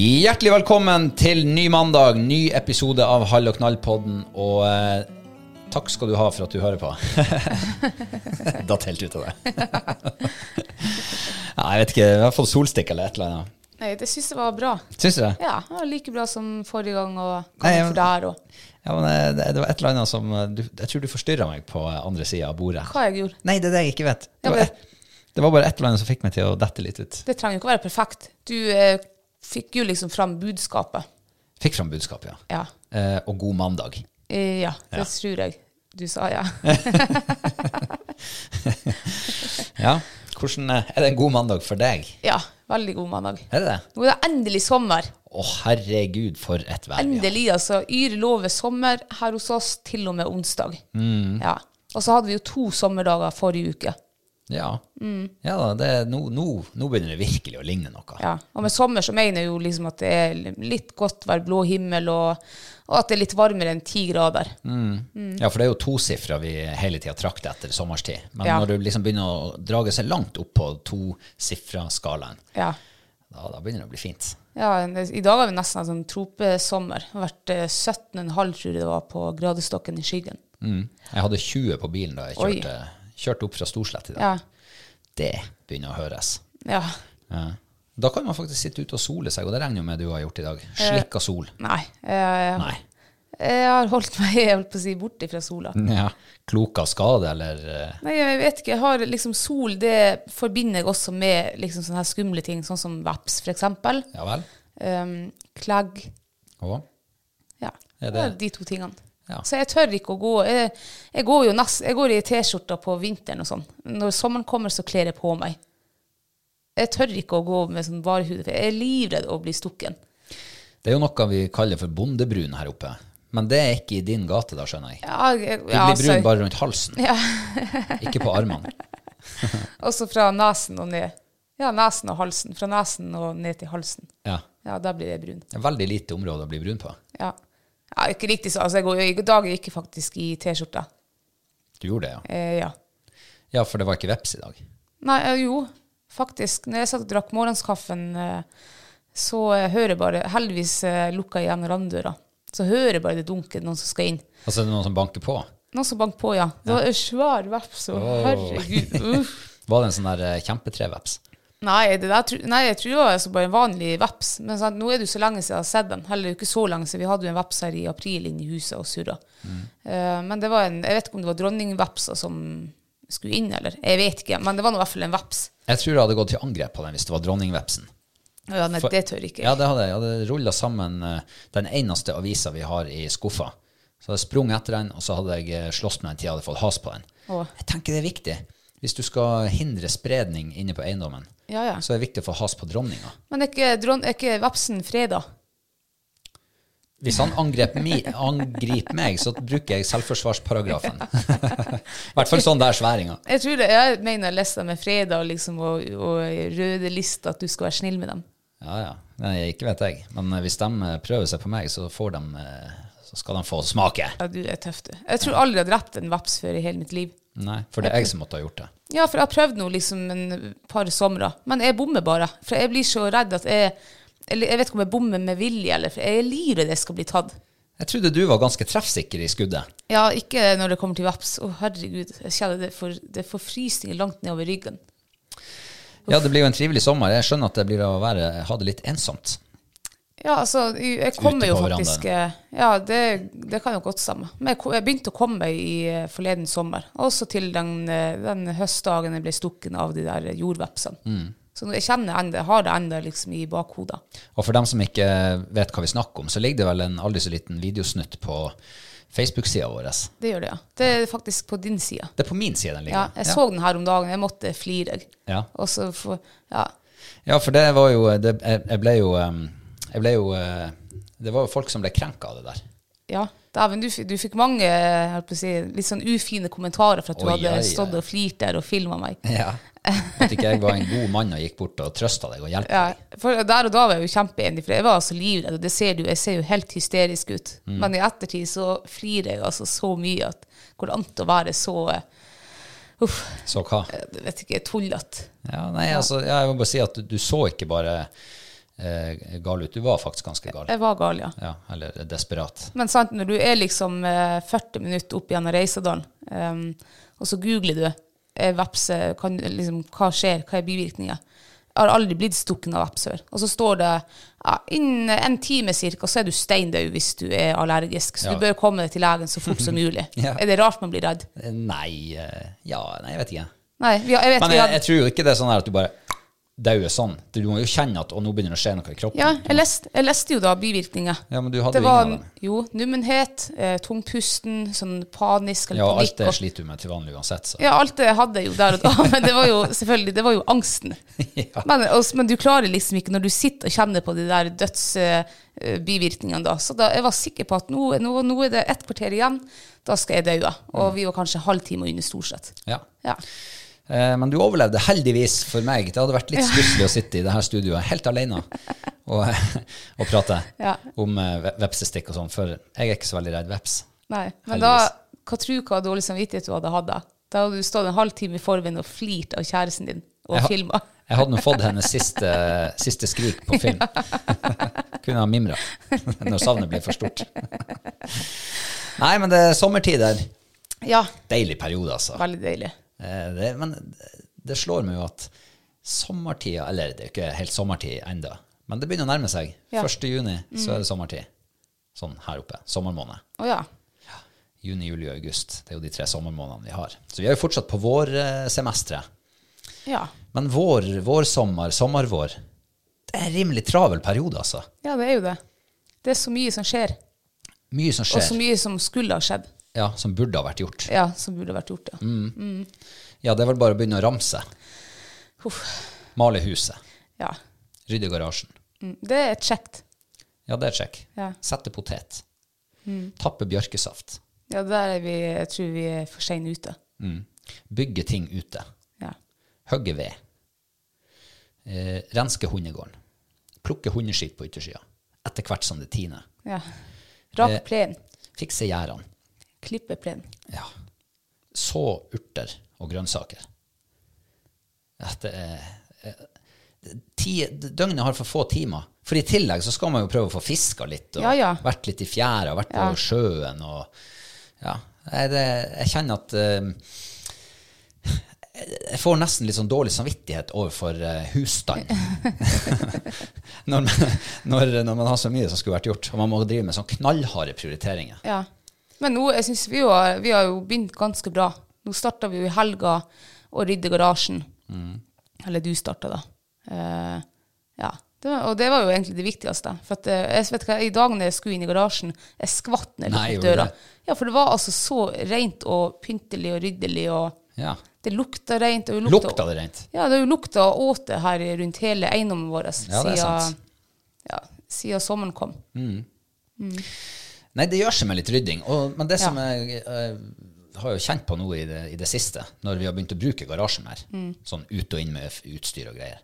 Hjertelig velkommen til ny mandag, ny episode av Hall og knall-podden. Og eh, takk skal du ha for at du hører på. Datt helt ut av det. ja, jeg vet ikke, jeg har fått solstikk eller et eller annet. Nei, det syns jeg var bra. Syns du det? Ja, det var like bra som forrige gang og Nei, gangen for der òg. Ja, men eh, det, det var et eller annet som eh, du, Jeg tror du forstyrra meg på eh, andre sida av bordet. Hva jeg gjorde. Nei, det er det jeg ikke vet. Det Ja, var, et, det var bare et eller annet som fikk meg til å dette litt ut. Det trenger jo ikke å være perfekt. Du eh, fikk jo liksom fram budskapet. Fikk fram budskapet, ja. Ja. Eh, og god mandag. Eh, ja, det Ja. tror jeg du sa, ja. Ja, hvordan eh, Er det en god mandag for deg? ja, veldig god mandag. Er det det? Nå er det endelig sommer. Å, herregud, for et vær Endelig, ja. Altså. Yr lover sommer her hos oss til og med onsdag. Ja. Og så hadde vi jo to sommerdager forrige uke. Ja. Mm. ja da, det, nå, nå, nå begynner det virkelig å ligne noe. Ja. Og med sommer så mener jeg jo liksom at det er litt godt vær, blå himmel, og, og at det er litt varmere enn ti grader. Ja, for det er jo tosifra vi hele tida trakter etter sommerstid. Men Ja. når du liksom begynner å drage seg langt opp på tosifra-skalaen, Ja. da, da begynner det å bli fint. Ja, I dag har vi nesten hatt sånn tropesommer. Det har vært eh, 17,5 tror jeg det var på gradestokken i skyggen. Mm. Jeg hadde 20 på bilen da jeg Oi. Kjørte, kjørte opp fra Storslett i dag. Ja. Det begynner å høres. ja. Ja. Da kan man faktisk sitte ute og sole seg, og det regner jo med du har gjort i dag. Slikka sol. Nei. Jeg, Nei. jeg har holdt meg jeg holdt på å si, borte fra sola. Ja. Klok av skade, eller eh, Nei, jeg vet ikke. Jeg har liksom Sol det forbinder jeg også med liksom sånne her skumle ting, sånn som veps, eksempel. Ja vel? Um, klegg. Å? Ja. Er det det- er de to tingene. Ja. Så jeg tør ikke å gå Jeg, jeg går jo nest, jeg går i T-skjorta på vinteren og sånn. Når sommeren kommer, så kler jeg på meg. Jeg tør ikke å gå med sånn varehud, jeg er livredd å bli stukken. Det er jo noe vi kaller for bondebrun her oppe. Men det er ikke i din gate, da, skjønner jeg. Ja, jeg, Du ja, blir brun altså, bare rundt halsen, ikke på armene. Også fra nesen og ned. Ja, nesen og halsen. Fra nesen og ned til halsen. Ja. Ja, da blir jeg brun. Det er veldig lite område å bli brun på. Ja. Ja ikke riktig så. Altså, jeg går, I dag gikk jeg faktisk i T-skjorta. Du gjorde det, ja. Eh, ja. Ja, for det var ikke veps i dag. Nei, eh, jo, faktisk. Når jeg satt og drakk morgenskaffen, eh, så eh, hører jeg bare Heldigvis lukka jeg igjen randdøra. Så hører jeg bare det dunker noen som skal inn. Altså, det er noen som banker på. Noen som banker på, ja. Det var en svær veps, og herregud. Uff. Var det en sånn der kjempetreveps? Nei, det der, nei, jeg tror det var altså bare en vanlig veps. Men sant, nå er det jo så lenge siden jeg har sett den. Heller ikke så lenge siden. Vi hadde jo en veps her i april inne i huset og surra. Eh, men det var en, jeg vet ikke om det var dronningvepser som skulle inn, eller? Jeg vet ikke, men det var nå i hvert fall en veps. Jeg tror jeg hadde gått til angrep på den hvis det var dronningvepsen. Ja, nei, For- det tør ikke jeg. Ja, det hadde jeg. Jeg hadde rulla sammen uh, den eneste avisa vi har i skuffa. Så hadde jeg sprunget etter den, og så hadde jeg eh, slåss med den til jeg hadde fått has på den. Åh. Jeg tenker det er viktig. Hvis du skal hindre spredning inne på eiendommen, Ja, ja. så er det viktig å få has på dronninga. Men er ikke, dron, er ikke vepsen freda? Hvis han angrep mi, angriper meg, så bruker jeg selvforsvarsparagrafen. I hvert fall sånn der sværinga. Jeg tror det, jeg mener lista med freda liksom, og, og røde lista, at du skal være snill med dem. Ja, ja. Nei, ikke vet jeg. Men eh, hvis de eh, prøver seg på meg, så, får de, eh, så skal de få smake. Ja, du er tøff, du. Jeg tror aldri jeg har drept en veps før i hele mitt liv. Nei, for det er jeg som måtte ha gjort det. Ja, for jeg har prøvd nå liksom en par somre, men jeg bommer bare. For jeg blir så redd at jeg Eller jeg vet ikke om jeg bommer med vilje, eller for jeg er livredd jeg skal bli tatt. Jeg trodde du var ganske treffsikker i skuddet. Ja, ikke når det kommer til veps. Å, herregud. Jeg kjenner det for, det får frysninger langt nedover ryggen. Ja, det blir jo en trivelig sommer. Jeg skjønner at det blir å være, ha det litt ensomt. Ja, altså, jeg kommer jo faktisk eh, Ja, det, det kan jo godt stemme. Men jeg, begynte å komme i eh, forleden sommer. Også til den, eh, den høstdagen jeg ble stukken av de der jordvepsene. Mm. Så jeg kjenner enda, har det enda liksom i bakhodet. Og for dem som ikke vet hva vi snakker om, så ligger det vel en aldri så liten videosnutt på Facebook-sida vår. Det gjør det, ja. Det er faktisk på din side. Det er på min side den Ja, jeg jeg så den her om dagen. Jeg måtte flire. Ja. Og så for, ja. Ja, for det var jo det, jeg ble jo um, Jeg ble jo uh, Det var jo folk som ble krenka av det der. ja. Dæven, du, du fikk mange si, litt sånn ufine kommentarer for at du Oi, hadde stått og flirt der og filma meg. Ja. At ikke jeg var en god mann og gikk bort og trøsta deg og hjalp Ja, deg. der og da var jeg jo kjempeenig, for jeg var altså livredd, og det ser du, jeg ser jo helt hysterisk ut. Mm. Men i ettertid så flirer jeg altså så mye at går det an å være så eh, Uff, Så hva? jeg vet ikke, tullete. Ja, nei, altså, ja, jeg må bare si at du, du så ikke bare eh, gal ut. Du var faktisk ganske gal. Jeg var gal, ja. Ja, eller desperat. Men sant, når du er liksom eh, 40 minutter opp gjennom Reisadalen, um, og så googler du eh, vepse, kan, liksom, hva skjer, hva er bivirkninger? Jeg har aldri blitt stukken av veps før. Og så står det ja, innen en time cirka, så er du steindød hvis du er allergisk. Så Ja. du bør komme deg til legen så fort som mulig. Ja. Er det rart man blir redd? Eh, Nei eh, Ja, nei, jeg vet ikke. Nei, vi jeg vet Men jeg, jeg tror jo ikke det er sånn her at du bare dauer sånn. Du må jo kjenne at nå begynner det å skje noe i kroppen. Ja, jeg leste, jeg leste jo da bivirkninger. Ja, men du hadde det jo var ingen av dem. jo nummenhet, eh, tungpusten, sånn panisk eller Ja, alt det sliter du med til vanlig uansett, så. Ja, alt det hadde jeg jo der og da, men det var jo selvfølgelig det var jo angsten. men, og, men du klarer liksom ikke når du sitter og kjenner på de der dødsbivirkningene da. Så da, jeg var sikker på at nå, nå, nå er det ett kvarter igjen, da skal jeg daue. Og vi var kanskje halvtime under Storsett. Ja. Ja. Eh, Men du overlevde heldigvis for meg. Det hadde vært litt stusslig å sitte i det her studioet helt alene og, og prate Ja. om eh, vepsestikk og sånn, for jeg er ikke så veldig redd veps. Nei, men da, Heldigvis. hva tror du hva dårlig samvittighet du hadde hatt da? Da hadde du stått en halvtime i forveien og flirt av kjæresten din og Jeg filma. Jeg hadde nå fått hennes siste, siste skrik på film. Kunne ha mimra når savnet ble for stort. Nei, men det er sommertider. Ja, Deilig periode, altså. veldig deilig. Eh, Det, men det slår meg jo at sommertida Eller det er ikke helt sommertid ennå, men det begynner å nærme seg. Ja. 1. juni så er det sommertid. Sånn her oppe. Sommermåned. Å ja. Juni, juli og august. Det er jo de tre sommermånedene vi har. Så vi er jo fortsatt på vårsemesteret. Ja. Men vår, vårsommer, sommervår Det er en rimelig travel periode, altså. ja, det er jo det. Det er så mye som skjer, Mye som skjer. og så mye som skulle ha skjedd. Ja, som burde ha vært gjort. Ja, som burde ha vært gjort, ja. Mm. Ja, det er vel bare å begynne å ramse. Uff. Male huset. ja. Rydde garasjen. Mm, Det er et kjekt. Ja, det er check. Ja. Sette potet. Tappe bjørkesaft. Ja, der er vi, jeg tror vi er for seine ute. Mm. Bygge ting ute. Ja. Hogge ved. Eh, renske hundegården. Plukke hundeskitt på yttersida. Etter hvert som det tiner. ja. Rak Eh. plen. Fikse gjerdene. Klippe plen. Ja. Så urter og grønnsaker. At det er eh, ti, Døgnet har for få timer. For i tillegg så skal man jo prøve å få fiska litt, og Ja, ja. vært litt i fjæra, vært på sjøen og Ja. Jeg, det, jeg kjenner at uh, jeg får nesten litt sånn dårlig samvittighet overfor uh, husstand. når, man- når, når man har så mye som skulle vært gjort, og man må drive med sånn knallharde prioriteringer. Ja. Men nå, jeg synes vi, har, vi har jo begynt ganske bra. Nå starta vi jo i helga å rydde garasjen. Mm. Eller du starta, da. Uh, ja. Det og det var jo egentlig det viktigste. For at, eh, jeg vet hva, I dag når jeg skulle inn i garasjen, jeg skvatt ned du døra. Ja, for det var altså så rent og pyntelig og ryddelig. og Ja. Det lukta rent. Og lukta, Lukta det rent? Ja, det har jo lukta åte her rundt hele eiendommen vår Ja, er ja, siden sommeren kom. Nei, det gjør seg med litt rydding. Og, men det som jeg jeg har jo kjent på nå i det, i det siste, når vi har begynt å bruke garasjen mer, Mm. sånn ut og inn med utstyr og greier,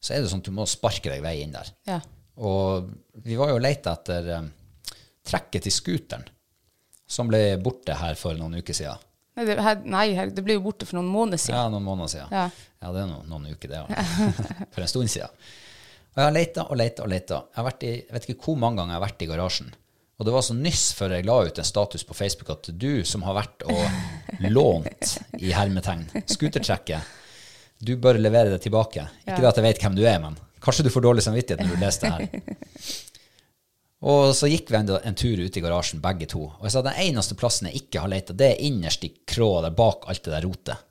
så er det sånn at du må sparke deg vei inn der. Ja. Og vi var jo lette etter um, trekket til scooteren, som ble borte her for noen uker siden. Nei, det, her, nei, her, det ble jo borte for noen måneder siden. Ja, noen måneder siden. Ja. Ja, det er noen, noen uker, det. Ja. For en stund siden. Og jeg har leita og leita og leita. Jeg, har vært i- jeg vet ikke hvor mange ganger jeg har vært i garasjen. Og det var så nyss før jeg la ut en status på Facebook at du som har vært og lånt i hermetegn scootertrekket, du bør levere det tilbake. Ikke det at jeg vet hvem du er, men kanskje du får dårlig samvittighet når du leser det her. Og så gikk vi enda en tur ut i garasjen, begge to. Og jeg sa den eneste plassen jeg ikke har leita, det er innerst i krået der bak alt det der rotet.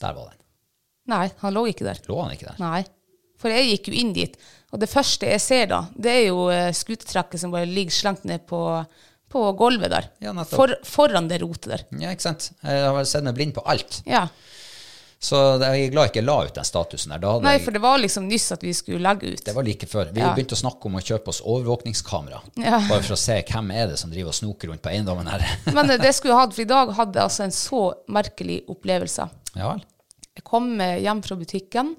Der var den. Nei, han lå ikke der. Lå han ikke der? Nei. For jeg gikk jo inn dit, og det første jeg ser da, det er jo uh, skutetrekket som bare ligger slengt ned på, på gulvet der. Ja. For, foran det rotet der. Ja, ikke sant? Jeg har sett meg blind på alt. Ja. Så jeg er glad jeg ikke la ut den statusen der. Nei, for det var liksom nyss at vi skulle legge ut. det var like før. Vi Ja. begynte å snakke om å kjøpe oss overvåkningskamera. Ja. Bare for å se hvem er det som driver og snoker rundt på eiendommen her. Men eh, det skulle jeg hatt, for i dag hadde jeg altså en så merkelig opplevelse. ja vel. Jeg kom eh, hjem fra butikken,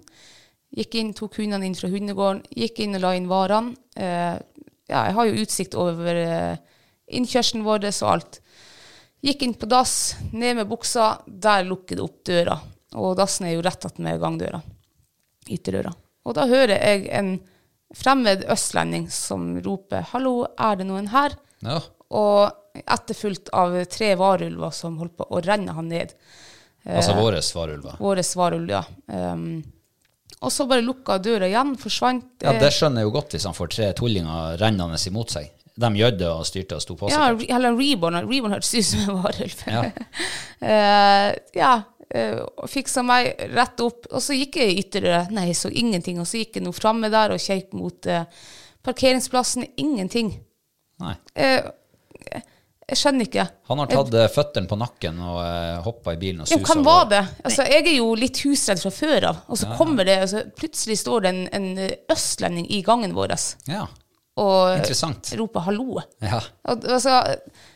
gikk inn, tok hundene inn fra hundegården, gikk inn og la inn varene. Eh, ja, jeg har jo utsikt over eh, innkjørselen vår og alt. Gikk inn på dass, ned med buksa, der lukker det opp døra. Og dassen er jo rett attmed gangdøra, ytterdøra. Og da hører jeg en fremmed østlending som roper 'hallo, er det noen her?' Ja. Og etterfulgt av tre varulver som holdt på å renne han ned. Altså våre varulver? Våre varulver, ja. Um, og så bare lukka døra igjen, forsvant. Ja, eh, det skjønner jeg jo godt hvis han får tre tullinger rennende imot seg. De gjødde og styrte og sto på seg. ja, eller Reborn. Reborn hørtes ut som en varulv. Ja. uh, ja. Uh, Fiksa meg rett opp. Og så gikk jeg i ytterdøra. Nei, jeg så ingenting. Og så gikk jeg nå framme der og kjekk mot uh, parkeringsplassen. Ingenting. Nei. Eh, jeg skjønner ikke. Han har tatt jeg... føttene på nakken og uh, hoppa i bilen og Ja, susa hvem var det? Altså, jeg er jo litt husredd fra før av. Og så kommer det, altså, plutselig står det en, en østlending i gangen vår Ja. og roper 'hallo'. Ja. Og, altså,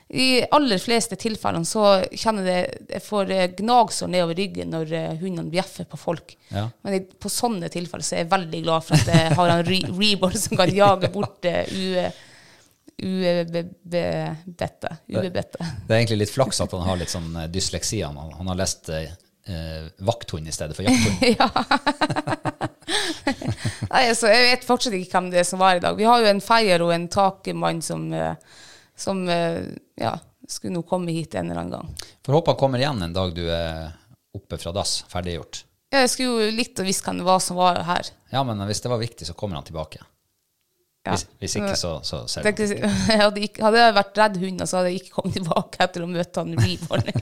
I aller fleste tilfellene så kjenner jeg jeg får eh, gnagsår nedover ryggen når eh, hundene bjeffer på folk. Ja. Men jeg, på sånne tilfeller så er jeg veldig glad for at jeg har en re reborn som kan jage bort uh. Ubedette. Ubedette. Det er egentlig litt flaks at han har litt sånn eh, dysleksi. Han, han har lest eh, eh, vakthund i stedet for jakthund. Nei, altså, jeg vet fortsatt ikke hvem det er som var i dag. Vi har jo en feier og en takemann som, eh, som eh, ja, skulle nå komme hit en eller annen gang. Får håpe han kommer igjen en dag du er oppe fra dass, ferdiggjort. Jeg skulle jo likt å visst hvem det var som var her. Ja, men hvis det var viktig, så kommer han tilbake. Hvis, hvis ikke, så, så ser er du. ikke, jeg hadde, ikke, hadde jeg vært redd hund, så hadde jeg ikke kommet tilbake etter å møte han Reborn.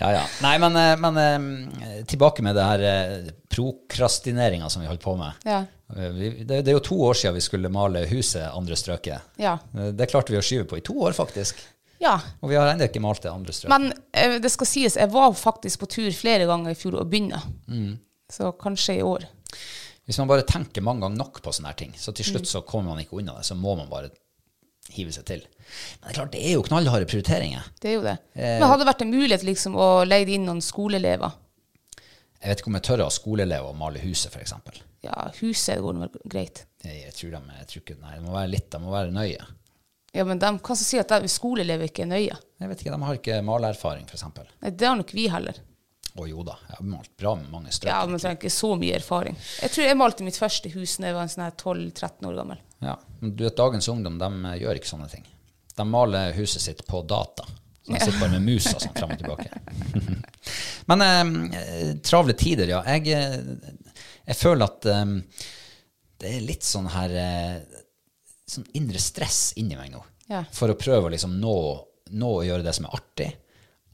Ja, ja. Nei, men, eh, men eh, tilbake med det her eh, prokrastineringa som vi holdt på med. Ja. Det, det er jo to år siden vi skulle male huset andre strøket. Ja. Det klarte vi å skyve på i to år, faktisk. ja. Og vi har ennå ikke malt det andre strøket. Men det skal sies, jeg var faktisk på tur flere ganger i fjor og begynne. Så kanskje i år. Hvis man bare tenker mange ganger nok på sånne her ting, så til slutt Mm. så kommer man ikke unna det. Så må man bare hive seg til. Men det er klart, det er jo knallharde prioriteringer. Det er jo det. Men hadde det vært en mulighet liksom å leie inn noen skoleelever? Jeg vet ikke om jeg tør å ha skoleelever og male huset, f.eks. Ja, huset går nå greit. Jeg, jeg tror de, jeg tror ikke, nei, det må være litt, de må være nøye. Ja, men de skal så si at de skoleelever ikke er nøye. Jeg vet ikke, de har ikke malererfaring, f.eks. Nei, det har nok vi heller. Å jo da, jeg har malt bra med mange strøk. Ja, men jeg trenger ikke så mye erfaring. Jeg tror jeg malte mitt første hus da jeg var en sånn her 12-13 år gammel. Ja, men du vet, dagens ungdom, de eh, gjør ikke sånne ting. De maler huset sitt på data. Så de sitter bare med musa sånn frem og tilbake. Men eh, travle tider, ja. Jeg, eh, jeg føler at eh, det er litt sånn her eh, sånn indre stress inni meg nå. Ja. For å prøve å liksom nå, nå å gjøre det som er artig,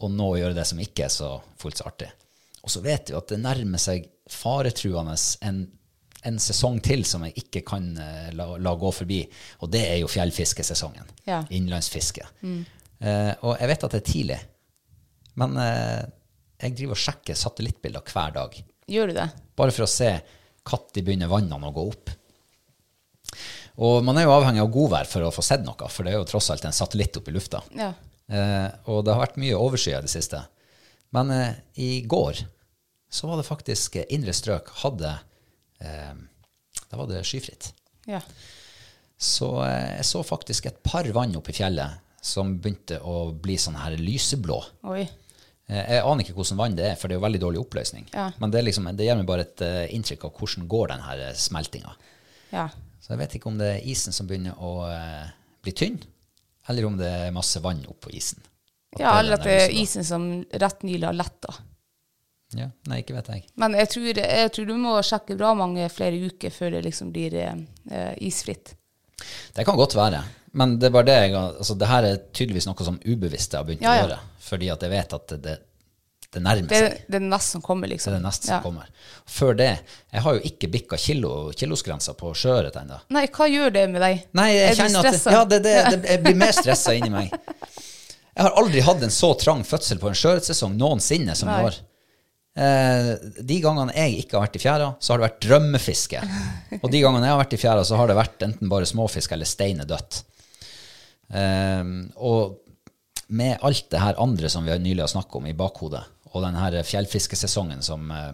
og nå gjøre det som ikke er så fullt så artig. Og så vet vi at det nærmer seg faretruende en, en sesong til som jeg ikke kan eh, la, la gå forbi, og det er jo fjellfiskesesongen. Ja. Innlandsfiske. Eh, og jeg vet at det er tidlig, men eh, jeg driver og sjekker satellittbilder hver dag. Gjør du det? Bare for å se når begynner vannene å gå opp. Og man er jo avhengig av godvær for å få sett noe, for det er jo tross alt en satellitt oppe i lufta. Ja. Eh, og det har vært mye overskyet i det siste. Men eh, i går så var det faktisk eh, indre strøk hadde Da var det skyfritt. ja. Så jeg så faktisk et par vann oppe i fjellet som begynte å bli sånn her lyseblå. Oi. Jeg aner ikke hvordan vann det er, for det er jo veldig dårlig oppløsning. Ja. Men det, er liksom, det gir meg bare et uh, inntrykk av hvordan går den her smeltinga. Ja. Så jeg vet ikke om det er isen som begynner å uh, bli tynn, eller om det er masse vann oppå isen. At ja, er eller at det er isen som rett nylig har letta. Ja, nei, ikke vet jeg. Men jeg tror, jeg tror du må sjekke bra mange flere uker før det liksom blir eh, isfritt. Det kan godt være. Men det var det jeg altså, det her er tydeligvis noe som ubevisst jeg har begynt Ja, å gjøre. Fordi at jeg vet at det, det, det nærmer Det, seg. det er det neste som kommer, Det liksom. er det neste Ja. som kommer. Før det Jeg har jo ikke bikka kilo, kilosgrensa på sjøørret ennå. Nei, hva gjør det med deg? Nei, jeg Er du stresset? ja, det, det, det, jeg blir mer stressa inni meg. Jeg har aldri hatt en så trang fødsel på en sjøørretsesong noensinne som i år. Eh, de gangene jeg ikke har vært i fjæra, så har det vært drømmefiske. Og de gangene jeg har vært i fjæra, så har det vært enten bare småfisk eller stein er dødt. Eh, og med alt det her andre som vi nylig har snakket om i bakhodet, og denne fjellfiskesesongen som eh,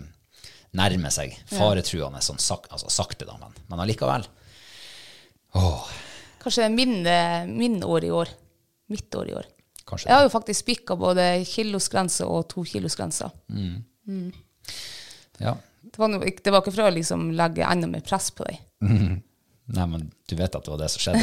nærmer seg, faretruende sånn sak, altså sakte, da, men, men allikevel. Åh, Kanskje min, eh, min år i år. Mitt år i år. kanskje Jeg har jo faktisk spikka både kilosgrense og to kilosgrenser. Ja. Det var, noe, det var ikke for å liksom legge enda mer press på deg. Nei, men du vet at det var det som skjedde.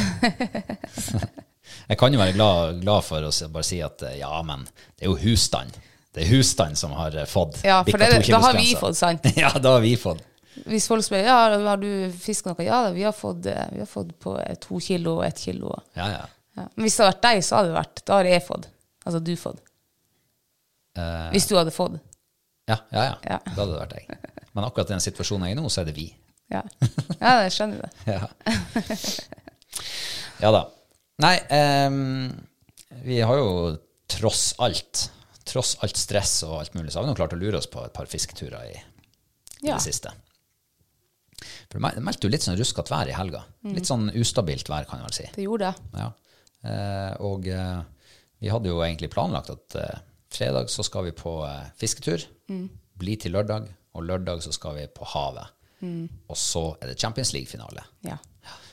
Jeg kan jo være glad, glad for å bare si at eh, ja, men det er jo husstand. Det er husstanden som har eh, fått Ja, for det, da har vi fått, sant? Ja, da har vi fått. Hvis folk spør ja, har du fisket noe, ja, vi har fått, eh, vi har fått på to kilo og ett kilo. Ja, ja. Ja. Men hvis det hadde vært deg, så hadde det vært, da har jeg fått. Altså du fått. Uh, Hvis du hadde fått. ja, ja, ja. Ja. Da hadde det vært jeg. Men akkurat i den situasjonen jeg er i nå, så er det vi. Ja, ja jeg skjønner det. Ja, ja da. Nei, um, vi har jo tross alt, tross alt stress og alt mulig, så har vi nå klart å lure oss på et par fisketurer i, i Ja. det siste. For det meldte jo litt sånn ruskete vær i helga. Mm. Litt sånn ustabilt vær, kan jeg vel si. Det gjorde det. Ja. Eh, og eh, vi hadde jo egentlig planlagt at eh, fredag så skal vi på eh, fisketur. Mm. Bli til lørdag, og lørdag så skal vi på havet. Og så er det Champions League-finale. Ja.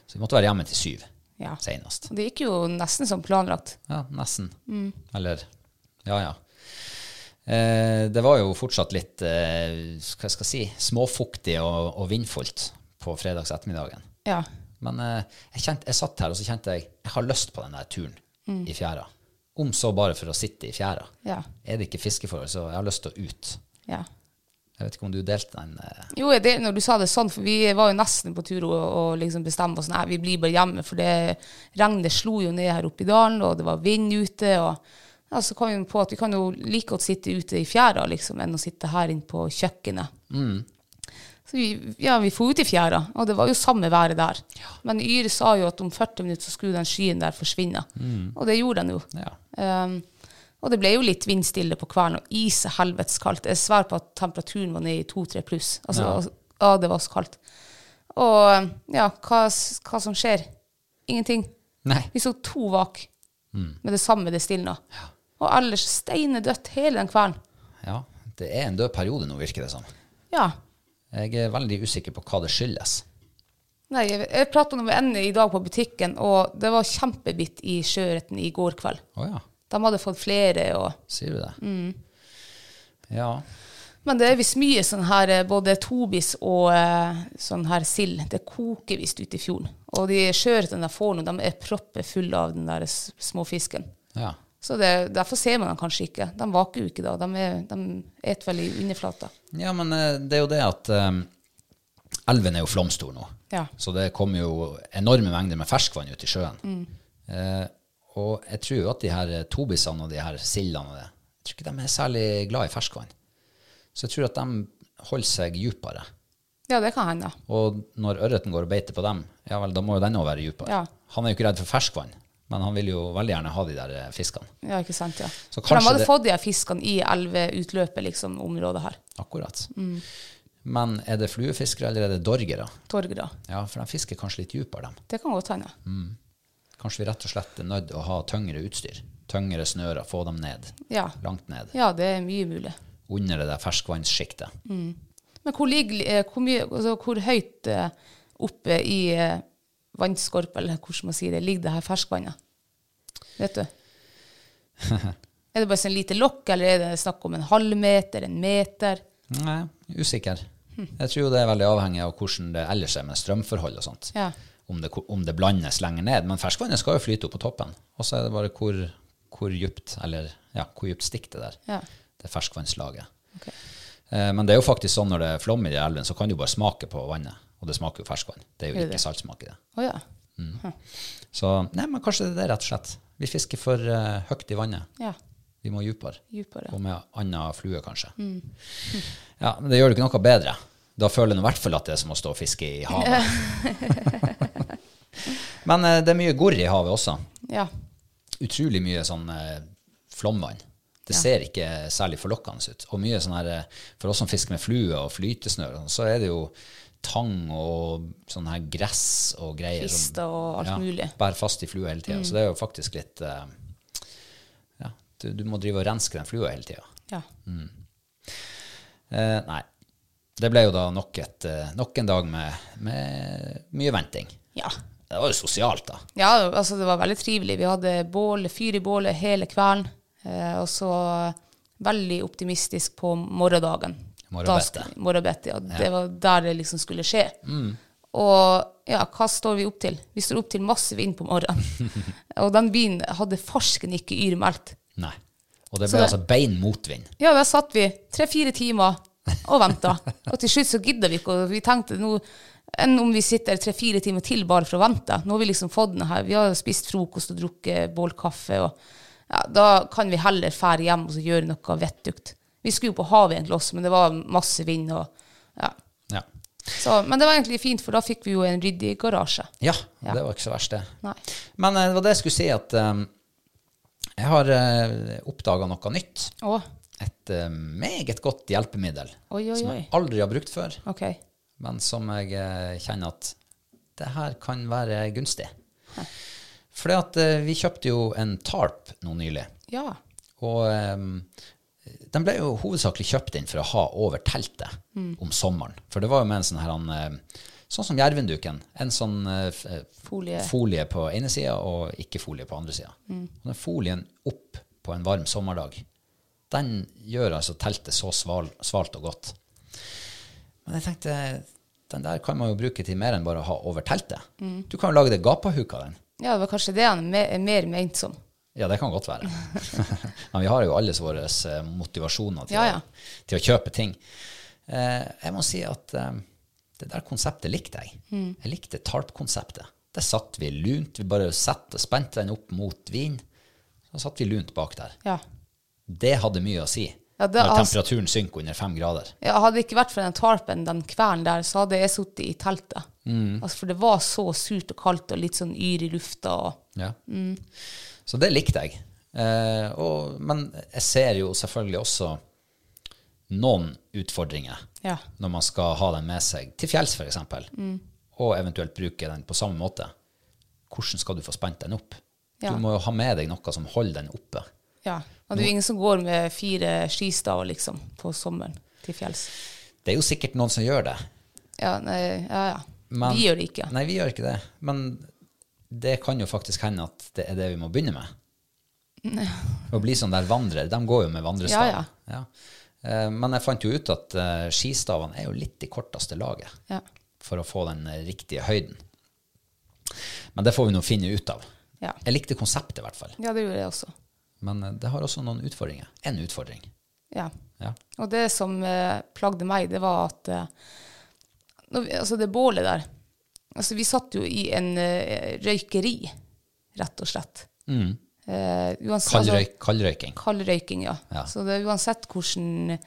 Så vi måtte være hjemme til syv Ja. senest. Det gikk jo nesten som planlagt. Ja, nesten. Mm. Eller Ja, ja. Eh, det var jo fortsatt litt eh, hva skal jeg si, småfuktig og, og vindfullt på fredags ettermiddagen. Ja. Men eh, jeg, kjente, jeg satt her og så kjente jeg jeg har lyst på den der turen i fjæra. Om så bare for å sitte i fjæra. Ja. Er det ikke fiskeforhold, så jeg har lyst til å ut. ja. Jeg vet ikke om du delte den Jo, delte når du sa det sånn, for vi var jo nesten på tur og, og liksom bestemte oss nei, vi blir bare hjemme, for det regnet slo jo ned her oppe i dalen, og det var vind ute. og ja, Så kom vi på at vi kan jo like godt sitte ute i fjæra liksom, enn å sitte her inne på kjøkkenet. Så vi, ja, vi for ut i fjæra, og det var jo samme været der. Men Yre sa jo at om 40 minutter så skulle den skyen der forsvinne. Og det gjorde den jo. Ja. Um, og det ble jo litt vindstille på kvelden, og ise helvetes kaldt. Jeg svær på at temperaturen var nede i to-tre pluss. Altså, Ja. altså, ja, det var så kaldt. Og ja, hva, hva som skjer? Ingenting. Nei. Vi så to vak med det samme det stilna. Og ellers steinedødt hele den kvelden. Ja, det er en død periode nå, virker det som. Ja. Jeg er veldig usikker på hva det skyldes. Nei, jeg, prata med en i dag på butikken, og det var kjempebitt i sjøørreten i går kveld. Oh, ja, De hadde fått flere. og... sier du det? Mm. Ja. Men det er visst mye sånn her, eh, både tobis og eh, sånn her sild. Det koker visst ute i fjorden. Og de sjøørretene de får nå, de er proppe fulle av den der småfisken. ja. Så det, derfor ser man dem kanskje ikke. De vaker jo ikke da. De, er, de et vel i underflata. Ja, men eh, det er jo det at um, elven er jo flomstor nå. Ja. Så det kommer jo enorme mengder med ferskvann ut i sjøen. Eh, og jeg tror jo at de her eh, tobisene og de her sildene det, tror ikke de er særlig glad i ferskvann. Så jeg tror at de holder seg djupere. Ja, det kan hende. Og når ørreten går og beiter på dem, ja vel, da må jo den òg være djupere. Ja. Han er jo ikke redd for ferskvann, men han vil jo veldig gjerne ha de der eh, fiskene. Ja, ikke sant, ja. Så For de hadde det- fått de fiskene i elveutløpet, liksom, området her. Akkurat. Mm. Men er det fluefiskere, eller er det dorgere? Dorgere. Ja, for de fisker kanskje litt dypere, dem. Det kan godt hende. ja. Kanskje vi rett og slett er nødt til å ha tyngre utstyr. Tyngre snører, få dem ned. Ja. Langt ned. ja, det er mye mulig. Under det der ferskvannssjiktet. Men hvor, ligger, eh, hvor, mye, altså, hvor høyt eh, oppe i vannskorpa, eller hvordan man sier det, ligger det her ferskvannet? Vet du? er det bare sånn lite lokk, eller er det snakk om en halvmeter, en meter? Nei, usikker. Jeg tror det er veldig avhengig av hvordan det ellers er med strømforhold og sånt. Ja. Om, det, om det blandes lenger ned. Men ferskvannet skal jo flyte opp på toppen. Og så er det bare hvor, hvor dypt eller, ja, hvor dypt stikker det der. Ja. Det ferskvannslaget. Okay. Eh, men det er jo faktisk sånn når det er flom i de elven, så kan du bare smake på vannet. Og det smaker jo ferskvann. Det er jo ikke saltsmak i det. Oh, ja. Så nei, men kanskje det er det, rett og slett. Vi fisker for uh, høyt i vannet. Ja. Vi må dypere. Og med annen flue, kanskje. Mm. Ja, Men det gjør det ikke noe bedre. Da føler en i hvert fall at det er som å stå og fiske i havet. men uh, det er mye gorr i havet også. Ja. Utrolig mye sånn uh, flomvann. Det ser ikke særlig forlokkende ut. Og mye sånn her, For oss som fisker med flue og flytesnøre, sånn, så er det jo tang og sånn her gress og greier. som- Kvister og alt mulig. Bærer fast i flua hele tida. Så det er jo faktisk litt eh, Ja, du, du må drive og renske den flua hele tida. ja. Eh, nei. Det ble jo da nok, et, eh, nok en dag med, med mye venting. Ja. Det var jo sosialt, da. Ja, altså det var veldig trivelig. Vi hadde bål, fyr i bålet hele kvelden. Eh, og så veldig optimistisk på morgendagen. Sk- Morgenbettet, ja. Det var der det liksom skulle skje. Og ja, hva står vi opp til? Vi står opp til masse vind på morgenen. og den byen hadde farsken ikke yrmeldt. Nei. Og det Så ble det- altså bein motvind. Ja, der satt vi tre-fire timer og venta. Og til slutt så gidda vi ikke, og vi tenkte nå enn om vi sitter tre-fire timer til bare for å vente. Nå har vi liksom fått den her. Vi har spist frokost og drukket bålkaffe. og ja, Da kan vi heller fære hjem og så gjøre noe vettugt. Vi skulle jo på havet egentlig også, men det var masse vind. og ja. Ja. Så, men det var egentlig fint, for da fikk vi jo en ryddig garasje. ja, Ja. det var ikke så verst, det. Nei. Men eh, det var det jeg skulle si, at um, jeg har uh, oppdaga noe nytt. Å, Et uh, meget godt hjelpemiddel Oi, oi, som jeg aldri har brukt før, okay. men som jeg uh, kjenner at det her kan være gunstig. Fordi at uh, vi kjøpte jo en tarp nå nylig. Ja. Og um, den ble jo hovedsakelig kjøpt inn for å ha over teltet Mm. om sommeren. For det var jo med en sånn her han, eh, Sånn som jervenduken. En sånn eh, eh, Folie. folie på ene sida og ikke folie på andre sida. Mm. Og den folien opp på en varm sommerdag, den gjør altså teltet så sval, svalt og godt. Men jeg tenkte den der kan man jo bruke til mer enn bare å ha over teltet. Mm. Du kan jo lage det gapahuk av den. ja, det var kanskje det han er me- er mer ment som. Ja, det kan godt være. Men vi har jo alle våre eh, motivasjoner til, Ja, ja. Å, til å kjøpe ting. Eh, jeg må si at eh, det der konseptet likte jeg. Mm. Jeg likte tarp-konseptet. Der satt vi lunt. Vi bare satt, spente den opp mot vin. Så satt vi lunt bak der. Ja. Det hadde mye å si Ja, det- når altså- temperaturen synker under fem grader. Ja, hadde det ikke vært for den tarpen den kvelden der, så hadde jeg sittet i teltet. Altså, for det var så surt og kaldt og litt sånn yr i lufta. Og, Ja. Mm. Så det likte jeg. Eh, og, men jeg ser jo selvfølgelig også noen utfordringer ja. når man skal ha den med seg til fjells f.eks., Mm. og eventuelt bruke den på samme måte. Hvordan skal du få spent den opp? Ja. Du må jo ha med deg noe som holder den oppe. ja. Og det er jo ingen som går med fire skistaver liksom, på sommeren til fjells. Det er jo sikkert noen som gjør det. Ja, nei, ja, ja. men- Vi gjør det ikke. Nei, vi gjør ikke det. Men det kan jo faktisk hende at det er det vi må begynne med. Å bli sånn der vandrer. De går jo med vandrestav. Ja, Ja. ja. Men jeg fant jo ut at eh, skistavene er jo litt i korteste laget Ja. for å få den eh, riktige høyden. Men det får vi nå finne ut av. Ja. Jeg likte konseptet i hvert fall. ja, det gjorde jeg også. Men eh, det har også noen utfordringer. En utfordring. Ja. Ja. Og det som eh, plagde meg, det var at eh, Altså, det bålet der Altså, vi satt jo i en uh, røykeri, rett og slett. Mm. Uh, Kaldrøyking. altså- kald kaldrøyking. Ja. Ja. Så det, uansett hvordan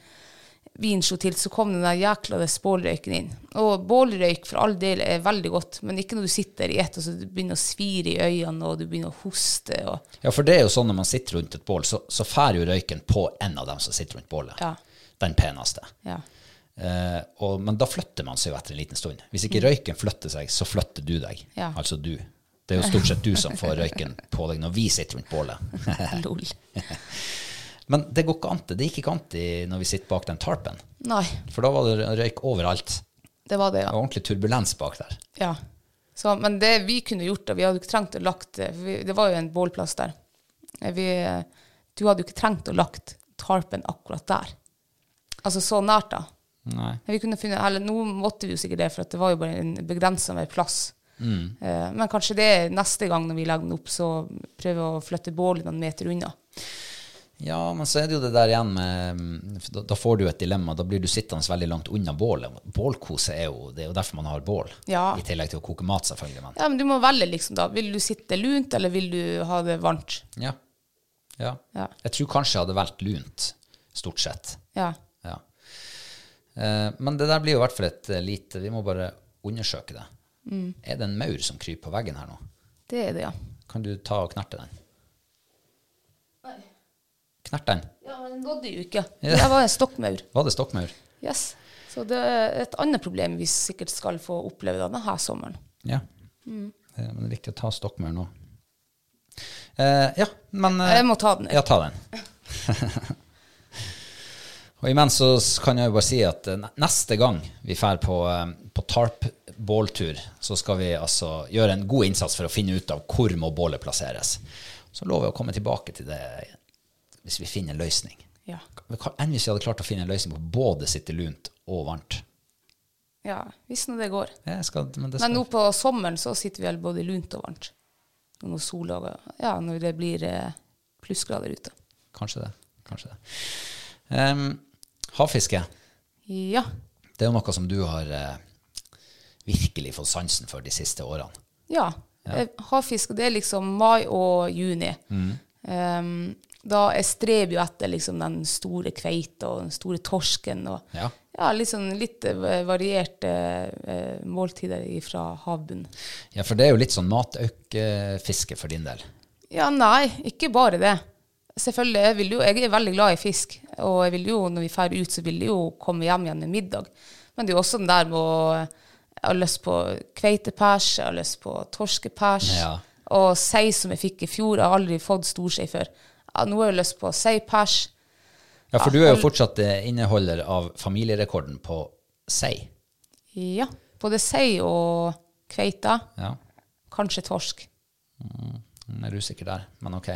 vin slo til, så kom den der jækla bålrøyken inn. Og bålrøyk for all del er veldig godt, men ikke når du sitter i ett og så du begynner å svire i øynene og du begynner å hoste. Ja, for det er jo sånn når man sitter rundt et bål, så, så fær jo røyken på en av dem som sitter rundt bålet. Ja. Den peneste. ja. Eh, og, men da flytter man seg jo etter en liten stund. Hvis ikke røyken flytter seg, så flytter du deg. Mm. Ja. Altså du. Det er jo stort sett du som får røyken på deg når vi sitter rundt bålet. Lol. Men det går ikke an til. Det gikk ikke an til når vi sitter bak den tarpen. Nei, For da var det røyk overalt. det var det, ja. Det var ordentlig turbulens bak der. ja. Så, men det vi kunne gjort, da, vi hadde ikke trengt å lagt det, vi, det var jo en bålplass der. Eh, Vi, du hadde jo ikke trengt å lagt tarpen akkurat der. Altså så nært, da. Nei. Men Vi kunne funnet, eller Nå måtte vi jo sikkert det, for at det var jo bare en begrensa med plass. Mm. Eh, men kanskje det er neste gang når vi legger den opp, så prøver vi å flytte bålet noen meter unna. Ja, men så er det jo det der igjen med Da, da får du et dilemma. Da blir du sittende veldig langt unna bålet. Bålkose er jo Det er jo derfor man har bål. Ja. I tillegg til å koke mat, selvfølgelig. Men Ja, men du må velge, liksom, da. Vil du sitte lunt, eller vil du ha det varmt? ja. ja. Ja. Jeg tror kanskje jeg hadde valgt lunt, stort sett. Ja. Eh, men det der blir jo i hvert fall et eh, lite Vi må bare undersøke det. Mm. Er det en maur som kryper på veggen her nå? Det er det, ja. Kan du ta og knerte den? Nei. Knert den. Ja, men den nådde jo ikke. Ja. Det var en stokkmaur. Var det stokkmaur? Yes. Så det er et annet problem vi sikkert skal få oppleve denne sommeren. Ja. Mm. Eh, Men det er viktig å ta stokkmaur nå. Eh, ja, men eh, Jeg må ta den. Ja, ta den. og imens så kan jeg jo bare si at eh, neste gang vi drar på, eh, på Tarp-båltur, så skal vi altså gjøre en god innsats for å finne ut av hvor må bålet plasseres. Så lover jeg å komme tilbake til det hvis vi finner en løsning. Ja. Enn hvis vi hadde klart å finne en løsning på både sitte lunt og varmt. ja, hvis nå det går. Skal, men det Men nå på sommeren så sitter vi vel både lunt og varmt. Når sola Ja, når det blir eh, plussgrader ute. Kanskje det. Kanskje det. Em, havfiske, Ja. det er jo noe som du har eh, virkelig fått sansen for de siste årene. Ja. ja. Havfiske det er liksom mai og juni. Mm. Um, da jeg streber jo etter liksom den store kveita og den store torsken. Og, Ja. ja, liksom litt eh, varierte eh, måltider fra havbunnen. Ja, for det er jo litt sånn mataukfiske for din del. Ja, nei, ikke bare det. Selvfølgelig, jeg, jo, jeg er veldig glad i fisk, og jeg vil jo, når vi drar ut, så vil jeg jo komme hjem igjen med middag. Men det er jo også den der med å Jeg har lyst på kveitepers, jeg har lyst på torskepers, Ja. og sei som jeg fikk i fjor. Jeg har aldri fått storsei før. Ja, nå har jeg lyst på seipers. Ja, for du er jo fortsatt eh, inneholder av familierekorden på sei. Ja, både sei og kveita. Ja. Kanskje torsk. Jeg er usikker der, men ok.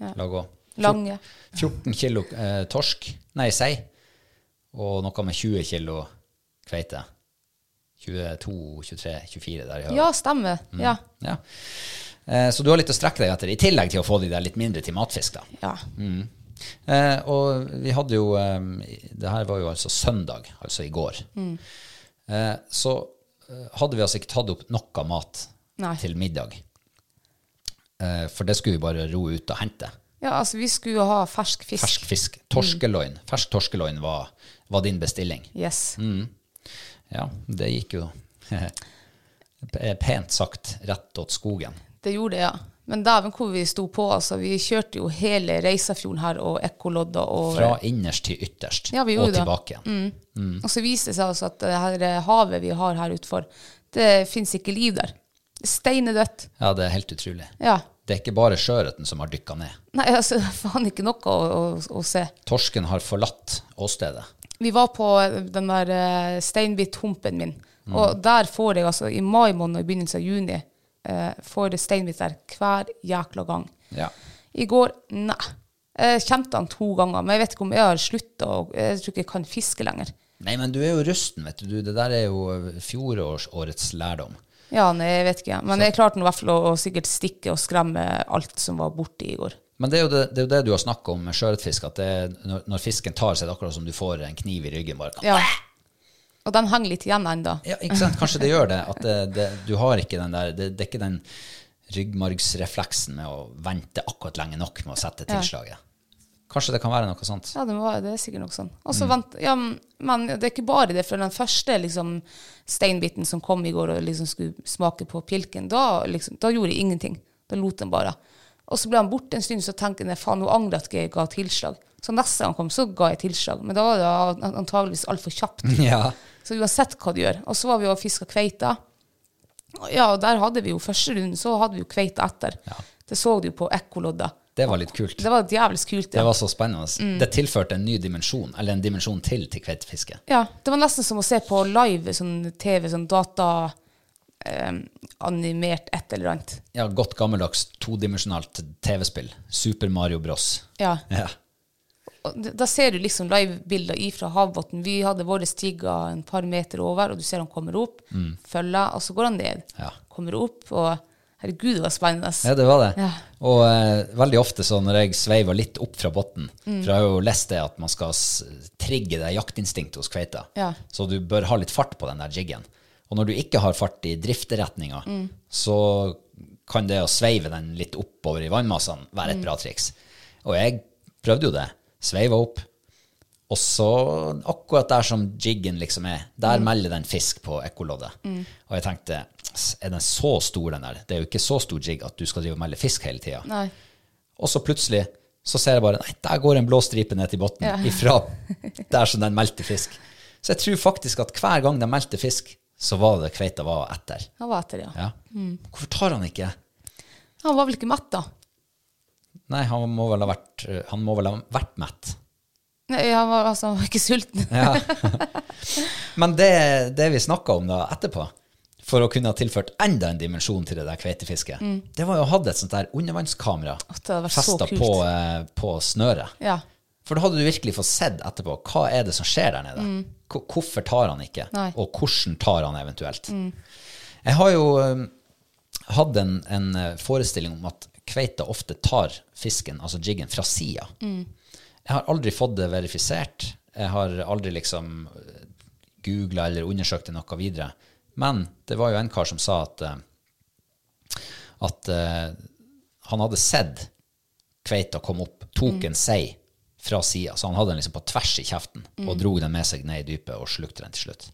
Ja. La gå. Lange. 14 kilo eh, torsk, nei, sei, og noe med 20 kilo kveite. 22, 23, 24 der i høyre. Ja, stemmer. Ja. Ja. Eh, så du har litt å strekke deg etter, i tillegg til å få de der litt mindre til matfisk. da. ja. Eh, og vi hadde jo eh, Det her var jo altså søndag, altså i går. Eh, så eh, hadde vi altså ikke tatt opp noe mat Nei. til middag. Eh, for det skulle vi bare ro ut og hente. Ja, altså vi skulle jo ha fersk fisk. Fersk fisk. Torskeloin. Fersk torskeloin var, var din bestilling. Yes. Ja, det gikk jo pent sagt rett åt skogen. Det gjorde det, ja. Men dæven hvor vi sto på, altså. Vi kjørte jo hele Reisafjorden her og ekkolodda og Fra innerst til ytterst Ja, vi og gjorde det. tilbake igjen. Og så viste det seg altså at det her havet vi har her utfor, det fins ikke liv der. Er Steinedødt. Ja, det er helt utrolig. Ja. Det er ikke bare sjøørreten som har dykka ned. Nei, altså, faen ikke noe å, å, å se. Torsken har forlatt åstedet. Vi var på den der uh, steinbithumpen min, og der får jeg altså i mai måned og i begynnelsen av juni uh, får jeg steinbit der hver jækla gang. Ja. I går, nei. Jeg kjente han to ganger, men jeg vet ikke om jeg har slutta. Jeg tror ikke jeg kan fiske lenger. Nei, men du er jo rusten, vet du. Det der er jo fjorårets lærdom. Ja, nei, jeg vet ikke. Men jeg klarte i hvert fall å, å sikkert stikke og skremme alt som var borte i går. Men det er jo det, det, er jo det du har snakka om med sjøørretfisk, at det er, når, når fisken tar, så er det akkurat som du får en kniv i ryggen. bare. Ja. Og den henger litt igjen ennå. Ja, ikke sant? Kanskje det gjør det. At det, det, du har ikke den der Det, det er ikke den ryggmargsrefleksen med å vente akkurat lenge nok med å sette tilslaget. Kanskje det kan være noe sånt. Ja, det, var, det er sikkert noe sånt. Også, Mm. vent, ja, men det er ikke bare det, for den første liksom, steinbiten som kom i går og liksom skulle smake på pilken, da, liksom, da gjorde jeg ingenting. Da lot den bare. Og så ble han borte en stund, så tenkte jeg faen, nå angrer at jeg ga tilslag. Så neste gang han kom, så ga jeg tilslag. Men da var det an- antageligvis altfor kjapt. Ja. Så uansett hva du gjør. Og så var vi og fiska kveite. Ja, og der hadde vi jo første runden, så hadde vi jo kveite etter. Det så du på ekkolodda. Det var litt kult. Det var jævlig kult. ja. Det var så spennende. Mm. Det tilførte en ny dimensjon, eller en dimensjon til til kveitefiske. Ja, det var nesten som å se på live sånn TV, sånn data eh, animert et eller annet. Ja, godt gammeldags todimensjonalt TV-spill. Super Mario Bros. Ja. Ja. Da ser du liksom livebilder ifra havbunnen. Vi hadde våre stiger en par meter over, og du ser han kommer opp, følger, og så går han ned. Ja. Kommer opp, og herregud, det var spennende. Ja, det var det. Ja. Og eh, veldig ofte så når jeg sveiver litt opp fra bunnen, Mm. for jeg har jo lest det at man skal trigge det jaktinstinktet hos kveita, Ja. så du bør ha litt fart på den der jiggen. Og når du ikke har fart i drifteretninga, Mm. så kan det å sveive den litt oppover i vannmassene være Mm. et bra triks. Og jeg prøvde jo det. Sveiva opp. Og så, akkurat der som jiggen liksom er, Mm. der melder den fisk på ekkoloddet. Og jeg tenkte, "S- er den så stor den der? Det er jo ikke så stor jig at du skal drive og melde fisk hele tida. Og så plutselig så ser jeg bare, nei, der går en blå stripe ned til bunnen, Ja. ifra der som den meldte fisk. Så jeg tror faktisk at hver gang de meldte fisk, så var det kveita var etter. Han var etter, ja. Ja. Hvorfor tar han ikke? Han var vel ikke mett, da? Nei, han må vel ha vært, eh, han må vel ha vært mett. Nei, han var, altså, han var ikke sulten. Ja. Men det, det vi snakka om da etterpå, for å kunne ha tilført enda en dimensjon til det der kveitefisket, det var jo å ha et sånt der undervannskamera festa på, eh, på snøret. Ja. For da hadde du virkelig fått sett etterpå hva er det som skjer der nede. Mm. Hvorfor tar han ikke, Nei. og hvordan tar han eventuelt. Jeg har jo um, hatt en, en eh, forestilling om at kveita ofte tar fisken, altså jiggen, fra sida. Jeg har aldri fått det verifisert. Jeg har aldri liksom googla eller undersøkt det noe videre. Men det var jo en kar som sa at, eh, at eh, han hadde sett kveita komme opp, tok en sei fra sida, så han hadde den liksom på tvers i kjeften og dro den med seg ned i dypet og slukte den til slutt.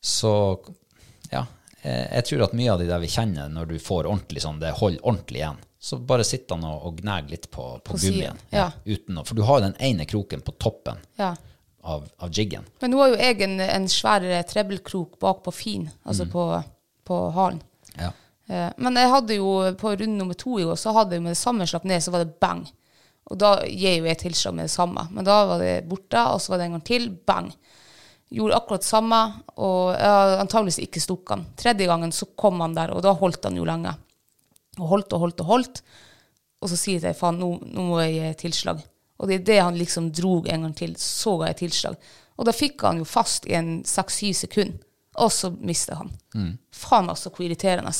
Så ja, eh, jeg tror at mye av de der vi kjenner når du får ordentlig sånn, det holder ordentlig igjen, så bare sitter han og, og gnager litt på, på, På gummien. Ja. ja. å, for du har jo den ene kroken på toppen ja. Av, av jiggen. Men nå har jo jeg en, en svær trebbelkrok bak på fin, altså Mm. på, på halen. Ja. Eh, Men jeg hadde jo på runde nummer to i går, så hadde jeg med det samme slapp ned, så var det bang. Og da gir jo jeg tilslag med det samme. Men da var det borte, og så var det en gang til, bang. Gjorde akkurat samme, og jeg antageligvis ikke stukket han. Tredje gangen så kom han der, og da holdt han jo lenge. Og holdt og holdt og holdt. Og så sier jeg faen, nå, nå må jeg gi tilslag. Og det er det han liksom drog en gang til. Så ga jeg tilslag. Og da fikk han jo fast i en seks-syv sekunder. Og så mistet han. Faen altså, hvor irriterende.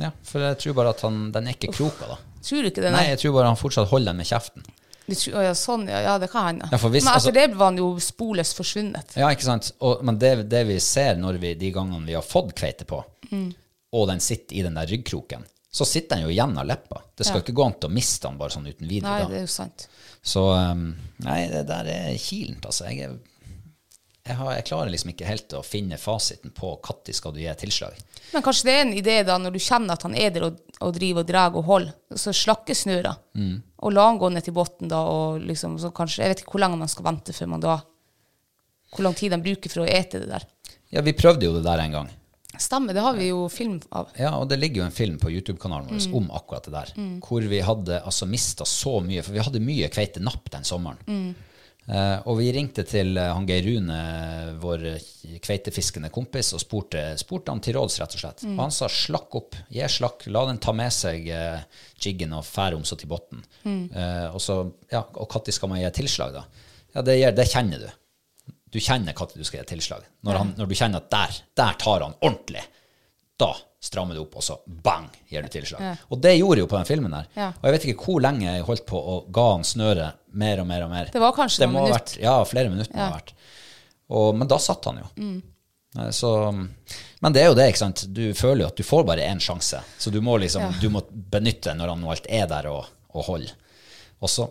ja, for jeg tror bare at han, den er ikke kroka, da. Tror du ikke det? Nei, jeg tror bare han fortsatt holder den med kjeften. Du tror, ja, sånn, ja, ja, det kan hende. Ja, Men etter altså- det var han jo sporløst forsvunnet. Ja, ikke sant? Og, men det, det vi ser når vi, de gangene vi har fått kveite på, og den sitter i den der ryggkroken, så sitter den jo igjen av leppa. Det skal Ja. ikke gå an til å miste den bare sånn uten videre. Nei, da. det er jo sant. Så um, nei, det der er kilent, altså. Jeg, er, jeg, har, jeg klarer liksom ikke helt å finne fasiten på når skal du gi tilslag. Men kanskje det er en idé da, når du kjenner at han er der og, og driver og drar og holder, så slakke snøra, Mm. og la han gå ned til bunnen da, og liksom, så kanskje, jeg vet ikke hvor lenge man skal vente før man da, hvor lang tid de bruker for å ete det der. Ja, vi prøvde jo det der en gang. Stemmer, det har vi jo film av. Ja, og det ligger jo en film på YouTube-kanalen vår Mm. om akkurat det der. Hvor vi hadde altså mista så mye, for vi hadde mye kveite napp den sommeren. Mm. Eh, og vi ringte til eh, han Geir Rune, vår kveitefiskende kompis, og spurte, spurte han til råds, rett og slett. Mm. Og han sa slakk opp, gi slakk, la den ta med seg eh, jiggen og fære om så til bunnen. Mm. Eh, og så, ja, og når skal man gi tilslag, da? Ja, det, det kjenner du. Du kjenner når du skal gi tilslag. Når, han, når du kjenner at der, der tar han ordentlig, da strammer du opp, og så bang, gir du tilslag. Og det gjorde jeg jo på den filmen der. Ja. Og jeg vet ikke hvor lenge jeg holdt på å ga han snøret mer og mer og mer. Det var kanskje Det noen minutter. Ja, flere minutter må det ha vært. Og, men da satt han jo. Mm. Så, men det er jo det, ikke sant. Du føler jo at du får bare én sjanse. Så du må liksom, Ja. du må benytte når han alt er der og, og holder. Og så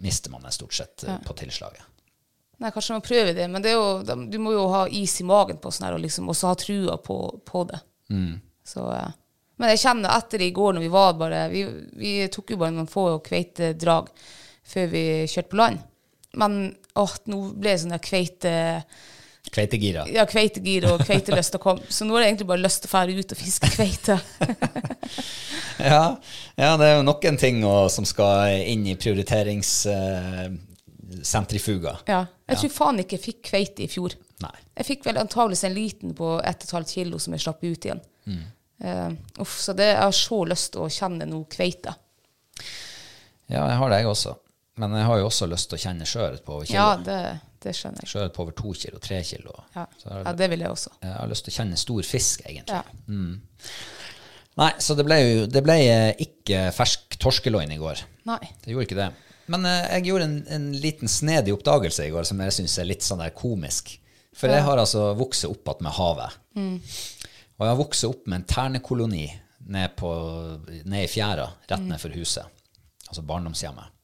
mister man det stort sett eh, på tilslaget. Nei, kanskje man prøver det, men det jo, du må jo ha is i magen på sånn her, og liksom også ha trua på, på det. Så, eh, men jeg kjenner etter i går når vi var bare Vi, vi tok jo bare noen få kveitedrag før vi kjørte på land. Men åh, nå ble det sånn kveite Kveitegira. Ja, kveitegir og kveitelyst å komme. Så nå er det egentlig bare lyst til å fære ut og fiske kveite. Ja, ja, det er jo noen ting å- som skal inn i prioriteringssentrifuga. Ja. Jeg tror faen ikke jeg fikk kveite i fjor. Nei. Jeg fikk vel antakeligvis en liten på 1,5 kilo som jeg slapp ut igjen. Eh, uff, så det, jeg har så lyst til å kjenne noe kveite. Ja, jeg har det, jeg også. Men jeg har jo også lyst til å kjenne skjøret på over kilo. Ja, det, det skjønner jeg. Skjøret på over to kilo, tre kilo. Ja. Jeg, ja, det vil jeg også. jeg har lyst til å kjenne stor fisk, egentlig. Ja. Nei, så det ble jo det ble ikke fersk torskeloin i går. Nei. Det gjorde ikke det. Men eh, jeg gjorde en, en liten snedig oppdagelse i går som jeg syns er litt sånn der komisk. For jeg har altså vokst opp igjen med havet. Og jeg har vokst opp med en ternekoloni ned, på, ned i fjæra, rett ned for huset. Altså barndomshjemmet.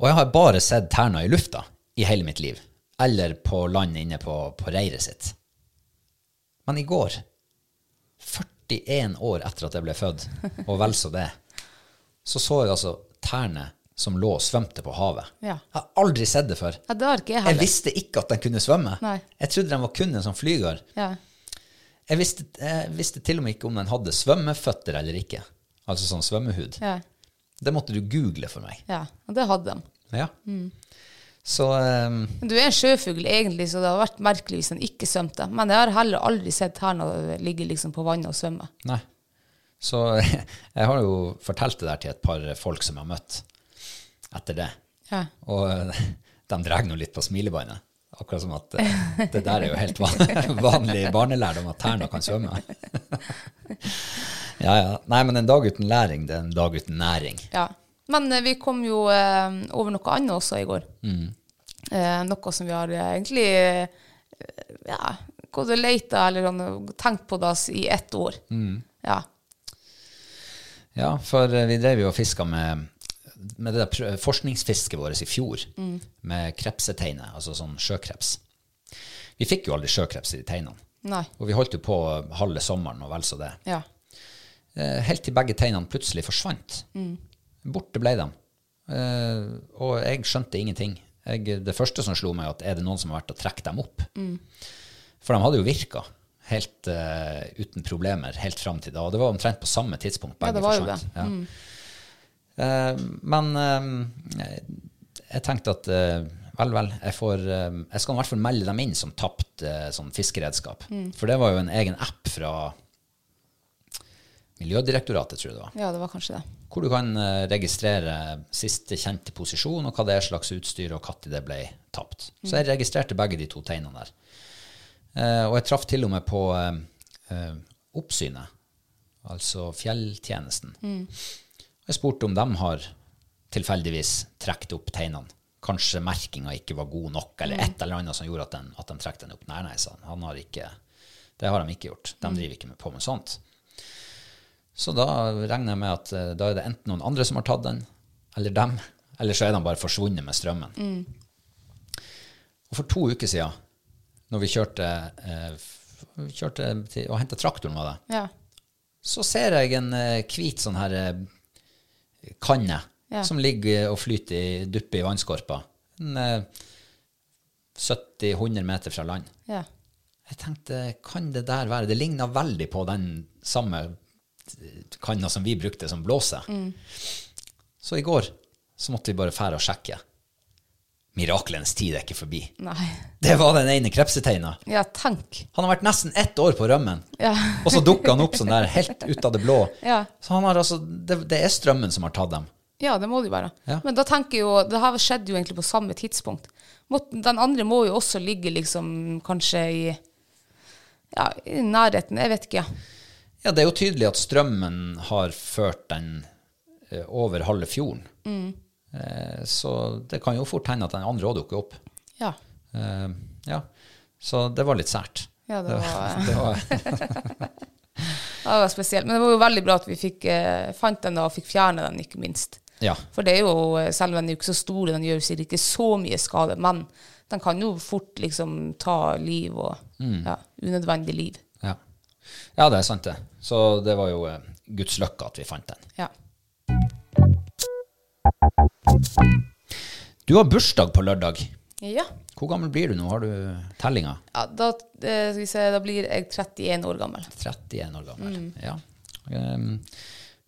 Og jeg har bare sett terner i lufta i hele mitt liv. Eller på land inne på, på reiret sitt. Men i går 41 år etter at jeg ble født, og vel så det, så så jeg altså terner som lå og svømte på havet. Ja. Jeg har aldri sett det før. Ja, det har ikke jeg heller. Jeg visste ikke at den kunne svømme. Nei. Jeg trodde den var kun en sånn flyger. Ja. Jeg visste, jeg visste til og med ikke om den hadde svømmeføtter eller ikke. Altså sånn svømmehud. Ja. Det måtte du google for meg. ja, og det hadde de. Ja. Så um, du er en sjøfugl egentlig, så det hadde vært merkelig hvis den ikke svømte. Men jeg har heller aldri sett terner ligge liksom på vannet og svømme. Nei. Så jeg har jo fortalt det der til et par folk som jeg har møtt etter det. Ja. Og eh, de drar nå litt på smilebåndet. Akkurat som at eh, det der er jo helt van vanlig barnelærdom at terner kan svømme. ja, ja. Nei, men en dag uten læring, det er en dag uten næring. Ja. Men eh, vi kom jo over noe annet også i går. Eh, noe som vi har egentlig ja, gått og leita eller tenkt på det i ett år. Ja. Ja, for vi drev jo og fiska med, med det der forskningsfisket vårt i fjor, med krepseteiner, altså sånn sjøkreps. Vi fikk jo aldri sjøkreps i de teinene. Nei. Og vi holdt jo på halve sommeren og vel så det. Ja. Eh, helt til begge teinene plutselig forsvant. Borte ble de. Eh, og jeg skjønte ingenting. Jeg, det første som slo meg, at er det noen som har vært og trukket dem opp? For de hadde jo virka helt uh, uten problemer helt fram til da. Og det var omtrent på samme tidspunkt. Ja, Begge det var jo forsvant. Ja. Eh, men eh, jeg tenkte at eh, vel, vel, jeg, får, eh, jeg skal i hvert fall melde dem inn som tapt eh, sånn fiskeredskap. For det var jo en egen app fra Miljødirektoratet, tror jeg det var. ja, det var kanskje det. Hvor du kan eh, registrere siste kjente posisjon, og hva det er slags utstyr, og når det ble tapt. Så jeg registrerte begge de to tegnene der. Eh, og jeg traff til og med på eh, eh, oppsynet, altså fjelltjenesten. Jeg spurte om de har tilfeldigvis trukket opp tegnene. Kanskje merkinga ikke var god nok, eller et eller annet som gjorde at, den, at de trakk den opp. Nei, nei, sa han. han har ikke, det har de ikke gjort. De driver ikke på med sånt. Så da regner jeg med at eh, da er det enten noen andre som har tatt den, eller dem, eller så er de bare forsvunnet med strømmen. Og for to uker siden, når vi kjørte, eh, kjørte til, og henta traktoren, var det, Ja. så ser jeg en eh, hvit sånn her kanne Ja. som ligger og flyter i duppe i vannskorpa. Eh, 70-100 meter fra land. Ja. Jeg tenkte, kan det der være Det ligna veldig på den samme kanna som vi brukte som blåse. Så i går så måtte vi bare fære og sjekke. Mirakelens tid er ikke forbi. Nei. Det var den ene krepseteina. Ja, tenk. Han har vært nesten ett år på rømmen, Ja. og så dukker han opp sånn der helt ut av det blå. Ja. Så han har altså, det, det er strømmen som har tatt dem. Ja, det må det jo være. Ja. Men da tenker jeg jo, det her skjedde jo egentlig på samme tidspunkt. Den andre må jo også ligge liksom kanskje i, ja, i nærheten, jeg vet ikke. Ja, det er jo tydelig at strømmen har ført den eh, over halve fjorden. Eh, så det kan jo fort hende at den andre òg dukker opp. Ja. Eh, ja. Så det var litt sært. Ja, det var, Det var, det var spesielt. Men det var jo veldig bra at vi fikk, eh, fant den og fikk fjerne den, ikke minst. ja. For det er jo, eh, selv om den er jo ikke så stor, den gjør sikkert ikke så mye skade, men den kan jo fort liksom ta liv og ja, unødvendig liv. Ja. ja, det er sant, det. Så det var jo uh, Guds lykke at vi fant den. Ja. Du har bursdag på lørdag. Ja. Hvor gammel blir du nå? Har du tellinga? ja da, eh, skal vi se, da blir jeg 31 år gammel. 31 år gammel. Mm. Ja. Um,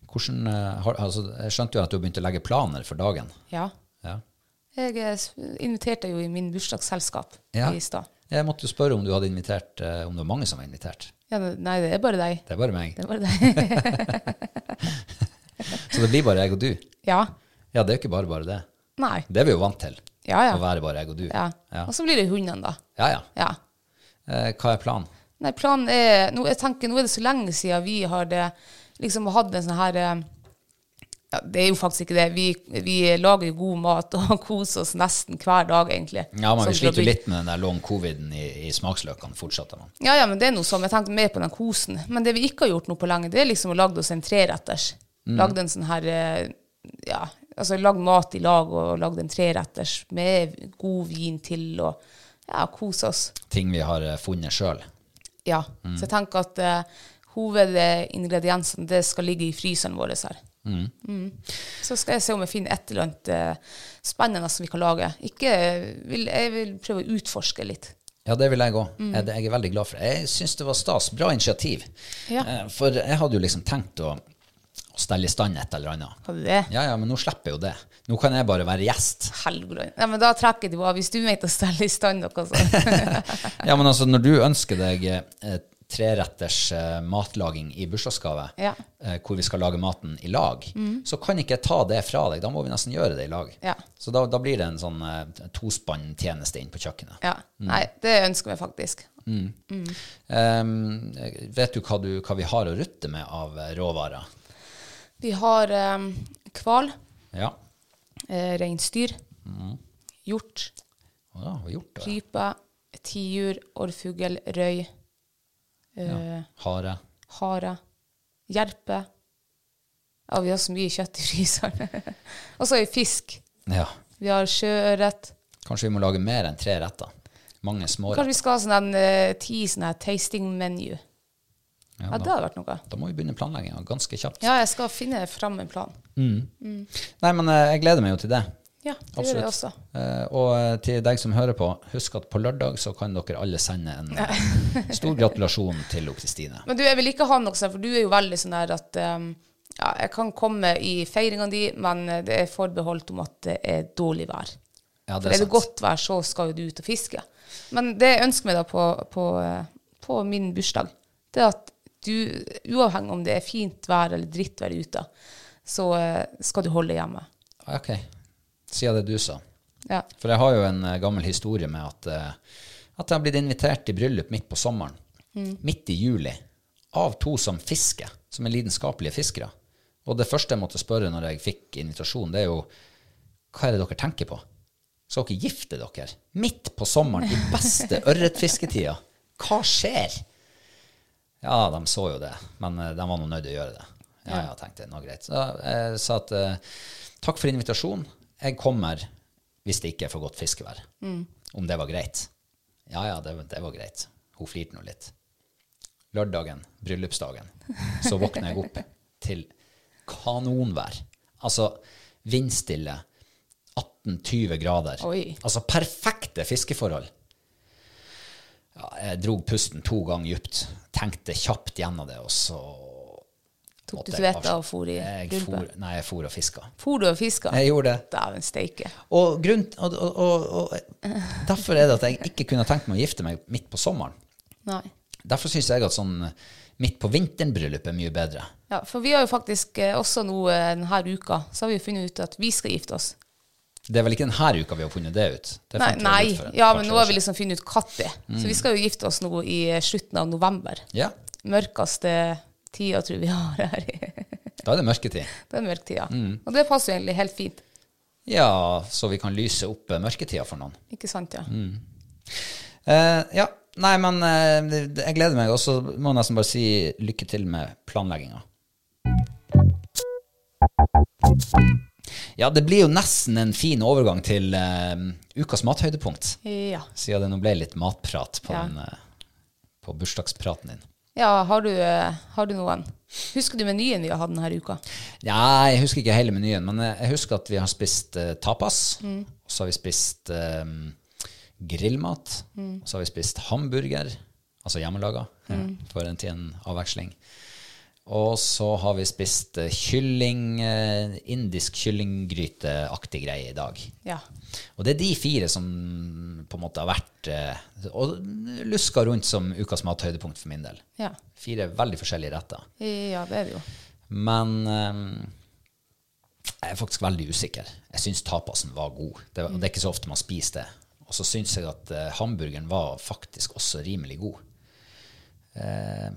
hvordan, eh, har, altså, jeg skjønte jo at du begynte å legge planer for dagen. Ja. Ja. Jeg eh, inviterte jo i min bursdagsselskap Ja. i stad. Jeg måtte jo spørre om du hadde invitert, om det var mange som var invitert. Ja, nei, det er bare deg. Det er bare meg. Det er bare deg. Så det blir bare jeg og du. ja. Ja, det er ikke bare bare det. Nei. Det er vi jo vant til. Ja, ja. Å være bare jeg og du. ja. Ja, Og så blir det hunden, da. ja. ja. Ja. Eh, hva er planen? Nei, planen er nå, Jeg tenker, nå er det så lenge siden vi har det, liksom hatt en sånn her eh, ja, Det er jo faktisk ikke det. Vi, vi lager jo god mat og koser oss nesten hver dag, egentlig. Ja, men Sånn Vi sliter jo litt med den der long coviden i, i smaksløkene fortsatt. Man. Ja, ja, men det er noe sånn. Jeg tenkte mer på den kosen. Men det vi ikke har gjort noe på lenge, det er liksom å lage oss en treretters. Mm. Lagd en sånn her eh, Ja, altså lagd mat i lag og lagd en treretters med god vin til og ja, kose oss. Ting vi har eh, funnet sjøl. Ja. Mm. Så jeg tenker at uh, hovedingrediensene det skal ligge i fryseren vår her. Mm. Så skal jeg se om jeg finner et eller annet uh, spennende som vi kan lage. Ikke, vil, jeg vil prøve å utforske litt. Ja, det vil jeg òg. Mm. Jeg, jeg er veldig glad for det. Jeg syns det var stas. Bra initiativ. Ja. Eh, For jeg hadde jo liksom tenkt å, å stelle i stand et eller annet. Har du det? Ja, ja, men nå slipper jeg jo det. Nå kan jeg bare være gjest. Ja, men da trekker du av Hvis du mente å stelle i stand noe sånt. Ja, men altså, når du ønsker deg eh, treretters eh, matlaging i bursdagsgave, Ja. eh, hvor vi skal lage maten i lag, så kan ikke jeg ta det fra deg. Da må vi nesten gjøre det i lag. Ja. Så da, da blir det en sånn eh, tospann-tjeneste inn på kjøkkenet. Ja. Nei, det ønsker vi faktisk. Em, vet du hva, du hva vi har å rutte med av eh, råvarer? Vi har um, hval, Ja. eh, reinsdyr, hjort, Å, ja, da? rype, tiur, orrfugl, røy, eh, Hare. hare, jerpe. Ja, vi har så mye kjøtt i fryseren. Og så har vi fisk. Ja. Vi har sjøørret. Kanskje vi må lage mer enn tre retter. Mange små Kanskje småretter. vi skal ha sånn en, uh, ti sånn tasting menu. Ja, Ja, det hadde vært noe. da må vi begynne planlegginga ganske kjapt. Ja, jeg skal finne fram en plan. Nei, men eh, jeg gleder meg jo til det. Ja, det gjør jeg også. Eh, og eh, til deg som hører på, husk at på lørdag så kan dere alle sende en stor gratulasjon til Kristine. Men du, jeg vil ikke ha noe sånn, for du er jo veldig sånn der at um, ja, jeg kan komme i feiringa di, men det er forbeholdt om at det er dårlig vær. Ja, det er for er det godt vær, så skal jo du ut og fiske. Men det jeg ønsker meg da på, på, på min bursdag, det er at du, uavhengig om det er fint vær eller drittvær ute, så eh, skal du holde hjemme. Ok, siden det du sa. Ja. For jeg har jo en eh, gammel historie med at, eh, at jeg har blitt invitert i bryllup midt på sommeren. Midt i juli. Av to som fisker, som er lidenskapelige fiskere. Og det første jeg måtte spørre når jeg fikk invitasjon, det er jo hva er det dere tenker på? Skal dere gifte dere? Midt på sommeren, i beste ørretfisketida. Hva skjer? Ja, de så jo det, men eh, de var nå nødt til å gjøre det. Ja, ja, tenkte jeg, nå greit. Så jeg sa at eh, takk for invitasjonen. Jeg kommer hvis det ikke er for godt fiskevær. Om det var greit. Ja, ja, det, det var greit. Hun flirte nå litt. Lørdagen, bryllupsdagen, så våkner jeg opp til kanonvær. Altså vindstille, 18-20 grader. Oi. Altså perfekte fiskeforhold. Ja, jeg drog pusten to ganger dypt, tenkte kjapt gjennom det, og så Tok du tveta og for i for, nei, jeg for og fiska. For du og fiska? Jeg gjorde det. Dæven steike. Og, grunn, og, og, og, og derfor er det at jeg ikke kunne tenkt meg å gifte meg midt på sommeren. Nei. Derfor syns jeg at sånn midt på vinteren-bryllup er mye bedre. Ja, for vi har jo faktisk eh, også nå eh, denne uka, så har vi jo funnet ut at vi skal gifte oss. Det er vel ikke denne uka vi har funnet det ut? Det Nei, nei. ut ja, men nå har vi liksom funnet ut når. Så vi skal jo gifte oss nå i slutten av november. Ja, Mørkeste tida, tror vi har her. da er det mørketid. Det er mørktida. Mm. Og det passer jo egentlig helt fint. Ja, så vi kan lyse opp eh, mørketida for noen. Ikke sant, ja? Mm. Eh, ja, Nei, men eh, jeg gleder meg, og så må jeg nesten bare si lykke til med planlegginga. Ja, det blir jo nesten en fin overgang til uh, ukas mathøydepunkt, Ja. siden det nå ble litt matprat på, Ja. den, uh, på bursdagspraten din. Ja, har du, uh, har du noen? Husker du menyen vi har hatt denne uka? Ja, jeg husker ikke hele menyen, men jeg husker at vi har spist tapas. Og så har vi spist grillmat. Og så har vi spist hamburger, altså hjemmelaga, ja, for en til en avveksling. Og så har vi spist kylling, eh, indisk kyllinggryteaktig greie i dag. Ja. Og det er de fire som på en måte har vært eh, og luska rundt som ukas mathøydepunkt for min del. Ja. Fire veldig forskjellige retter. ja, det er det jo. Men eh, jeg er faktisk veldig usikker. Jeg syns tapasen var god. Det, det er ikke så ofte man spiser det. Og så syns jeg at hamburgeren var faktisk også rimelig god. Eh,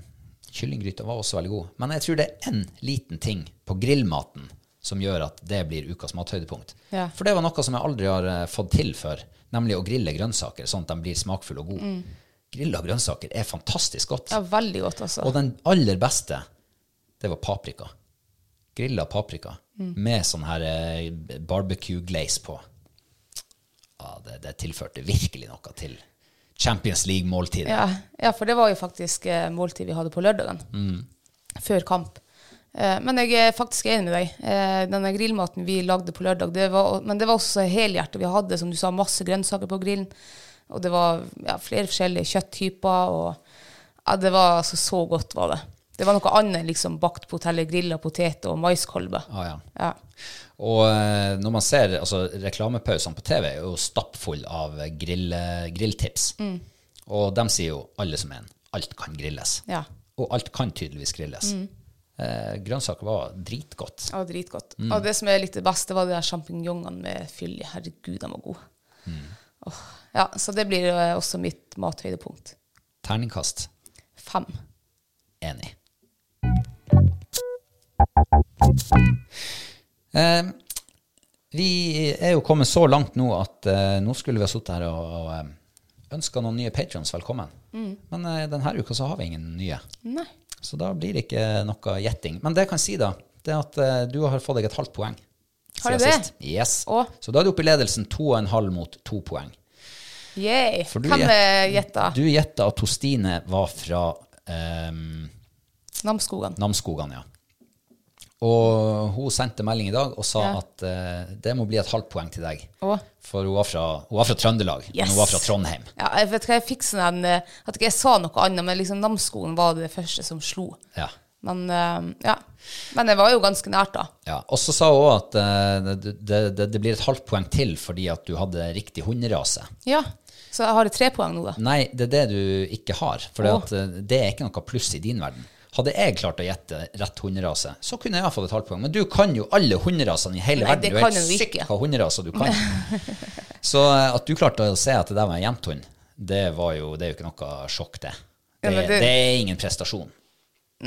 Kyllinggryta var også veldig god. Men jeg tror det er én liten ting på grillmaten som gjør at det blir ukas mathøydepunkt. Ja. For det var noe som jeg aldri har eh, fått til før, nemlig å grille grønnsaker sånn at de blir smakfulle og gode. Grilla grønnsaker er fantastisk godt. Ja, veldig godt, også. Og den aller beste, det var paprika. Grilla paprika med sånn her eh, barbecue glaze på. Ja, det, det tilførte virkelig noe til Champions League-måltidet. Ja, ja, for det var jo faktisk eh, måltid vi hadde på lørdagen. Før kamp. Eh, men jeg er faktisk enig med deg. Eh, denne grillmaten vi lagde på lørdag, det var, men det var også helhjertet. Vi hadde, som du sa, masse grønnsaker på grillen. Og det var ja, flere forskjellige kjøtttyper. Og ja, det var altså så godt, var det. Det var noe annet enn liksom bakt poteller, grilla poteter og maiskolber. Ah, ja. Ja. Og eh, når man ser altså, reklamepausene på TV, er jo stappfull av grill, grilltips. Og de sier jo, alle som en, alt kan grilles. Ja. Og alt kan tydeligvis grilles. Eh, grønnsaker var dritgodt. Ja, dritgodt. Og det som er litt det beste, var de sjampinjongene med fylje. Herregud, de var gode. Åh, ja, så det blir eh, også mitt mathøydepunkt. Terningkast. Fem. Enig. Eh, vi er jo kommet så langt nå at eh, nå skulle vi ha sittet her og, og eh, ønska noen nye patrions velkommen. Men eh, denne uka så har vi ingen nye. Nei. Så da blir det ikke noe gjetting. Men det jeg kan si, da, det er at du har fått deg et halvt poeng. Har du det? Yes. Å. Så da er du oppe i ledelsen to og en halv mot to poeng. Yay. For du gjetta? Du gjetta at Tostine var fra ehm, Namsskogan. Namsskogan, ja. Og hun sendte melding i dag og sa Ja. at uh, det må bli et halvt poeng til deg. Å. For hun var fra, hun var fra Trøndelag, men hun var fra Trondheim. Ja, jeg vet ikke, jeg fikk sånn en eh, At ikke jeg sa noe annet, men liksom Namsskolen var det første som slo. Ja. Men uh, ja. Men det var jo ganske nært, da. ja. Og så sa hun at uh, det, det, det, det blir et halvt poeng til fordi at du hadde riktig hunderase. Ja. Så jeg har tre poeng nå, da. Nei, det er det du ikke har. For det er ikke noe pluss i din verden. Hadde jeg klart å gjette rett hunderase, så kunne jeg fått et halvt poeng. Men du kan jo alle hunderasene i hele Nei, verden. det Du er kan helt jo syk hva hunderaser du kan. så eh, at du klarte å se at det der var en jenthund, det, var jo, det er jo ikke noe sjokk, det. Det, ja, det- det er ingen prestasjon.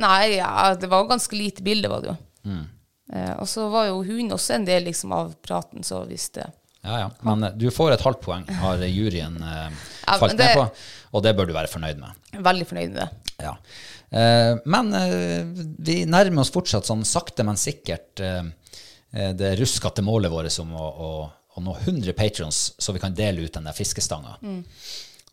Nei, ja, det var ganske lite bilde, var det jo. Mm. Eh, og så var jo hun også en del liksom, av praten, så hvis det Ja, ja. Men eh, du får et halvt poeng, har juryen eh, falt ja, det- ned på, og det bør du være fornøyd med. Veldig fornøyd med det. Ja. Eh, men eh, vi nærmer oss fortsatt sånn sakte, men sikkert eh, det ruskete målet vårt om å, å, å nå 100 patrions, så vi kan dele ut den der fiskestanga. Mm.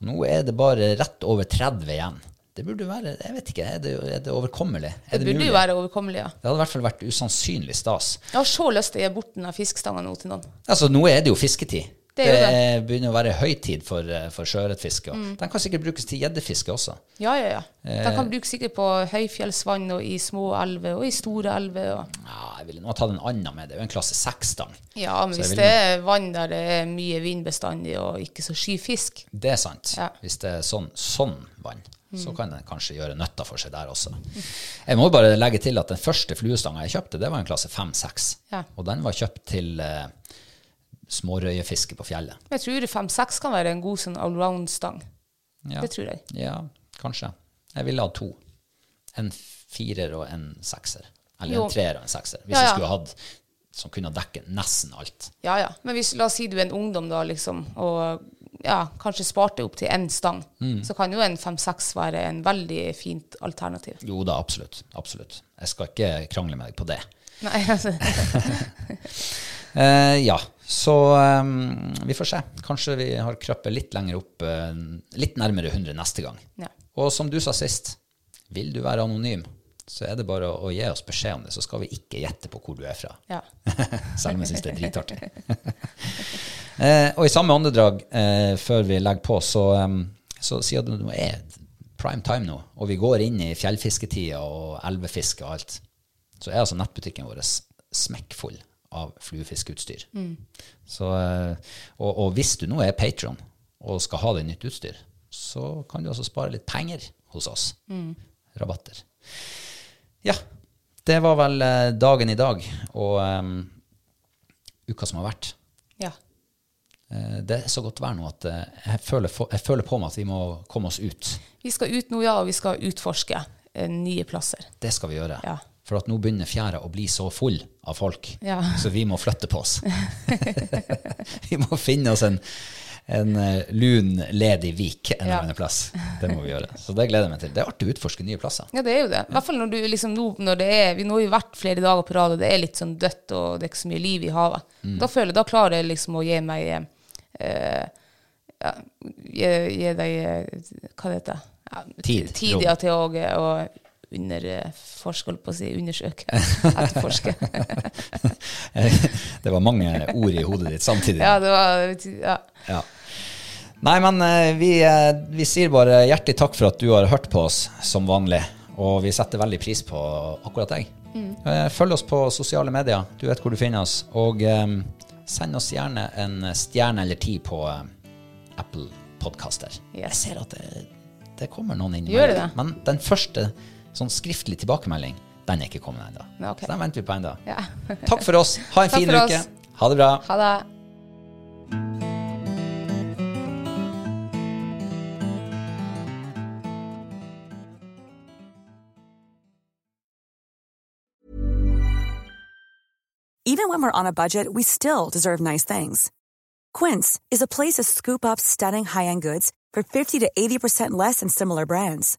Nå er det bare rett over 30 igjen. Det burde være Jeg vet ikke, er det, er det overkommelig? Er Det burde mulig? jo være overkommelig, ja. Det hadde i hvert fall vært usannsynlig stas. Jeg har så lyst til å gi bort den fiskestanga nå til noen. Altså, nå er det jo fisketid. Det Det, er begynner å være høytid for, eh, for sjøørretfiske. Mm. Den kan sikkert brukes til gjeddefiske også. Ja, ja, ja. Den kan brukes sikkert på høyfjellsvann og i små elver og i store elver. Og. Ja, jeg ville nå tatt en annen med. Det er jo en klasse seks-stang. Ja, men Så hvis det er vann der det er mye vind bestandig og ikke så sky fisk Det er sant. Ja. Hvis det er sånn, sånn vann, så Mm. kan den kanskje gjøre nøtta for seg der også. Jeg må bare legge til at den første fluestanga jeg kjøpte, det var en klasse 5-6. Ja. Og den var kjøpt til eh, smårøyefiske på fjellet. Jeg tror 5-6 kan være en god sånn allround-stang. Ja. Det tror jeg. Ja, kanskje. Jeg ville ha to. En firer og en sekser. Eller Jo. en treer og en sekser. Hvis Ja, ja. jeg skulle hatt som kunne dekke nesten alt. Ja, ja. Men hvis, la oss si du er en ungdom da, liksom, og ja, kanskje sparte opp til én stang, Mm. så kan jo en fem-seks være en veldig fint alternativ. Jo da, absolutt. Absolutt. Jeg skal ikke krangle med deg på det. Nei, altså, Eh, ja, så um, vi får se. Kanskje vi har krøpet litt lenger opp, uh, litt nærmere 100 neste gang. Ja. Og som du sa sist, vil du være anonym, så er det bare å, å gi oss beskjed om det, så skal vi ikke gjette på hvor du er fra. ja. Selv om jeg syns det er dritartig. uh, og i samme åndedrag, uh, før vi legger på, så, um, så at det nå er prime time nå, og vi går inn i fjellfisketida og elvefiske og alt, så er altså nettbutikken vår smekkfull av fluefiskeutstyr. Så, eh, og, og hvis du nå er patron og skal ha deg nytt utstyr, så kan du altså spare litt penger hos oss. Rabatter. Ja, det var vel eh, dagen i dag og um, uka som har vært. ja. Det er så godt vær nå at jeg, føler, jeg føler på meg at vi må komme oss ut. Vi skal ut nå, ja, og vi skal utforske nye plasser. Det skal vi gjøre. Ja. For at nå begynner fjæra å bli så full av folk, Ja. så vi må flytte på oss. vi må finne oss en, en eh, lun, ledig vik en eller annen plass. Det må vi gjøre. Så det gleder jeg meg til. Det er artig å utforske nye plasser. Ja, det er jo det. I hvert fall når du liksom nå, når det er, vi nå har jo vært flere dager på rad, og det er litt sånn dødt, og det er ikke så mye liv i havet. Mm. Da føler jeg, da klarer jeg liksom å gi meg eh, ja, gi, gi deg eh, Hva det heter ja, Tid, Tid ja, til å, å underforske, holdt på å si, undersøke, etterforske. det var mange ord i hodet ditt samtidig. ja, det var ja. Ja. Nei, men eh, vi, eh, vi sier bare hjertelig takk for at du har hørt på oss som vanlig. Og vi setter veldig pris på akkurat deg. Mm. Følg oss på sosiale medier. Du vet hvor du finner oss. Og um, send oss gjerne en stjerne eller ti på um, Apple Podcaster. Jeg ser at det, det kommer noen inn. Men den første sånn skriftlig tilbakemelding, den er ikke kommet ennå. Okay. Så den venter vi på ennå. ja. Takk for oss. Ha en Takk fin uke. oss. Ha det bra. Ha det. Even when we're on a budget, we still deserve nice things. Quince is a place to scoop up stunning high-end goods for 50 to 80% less than similar brands.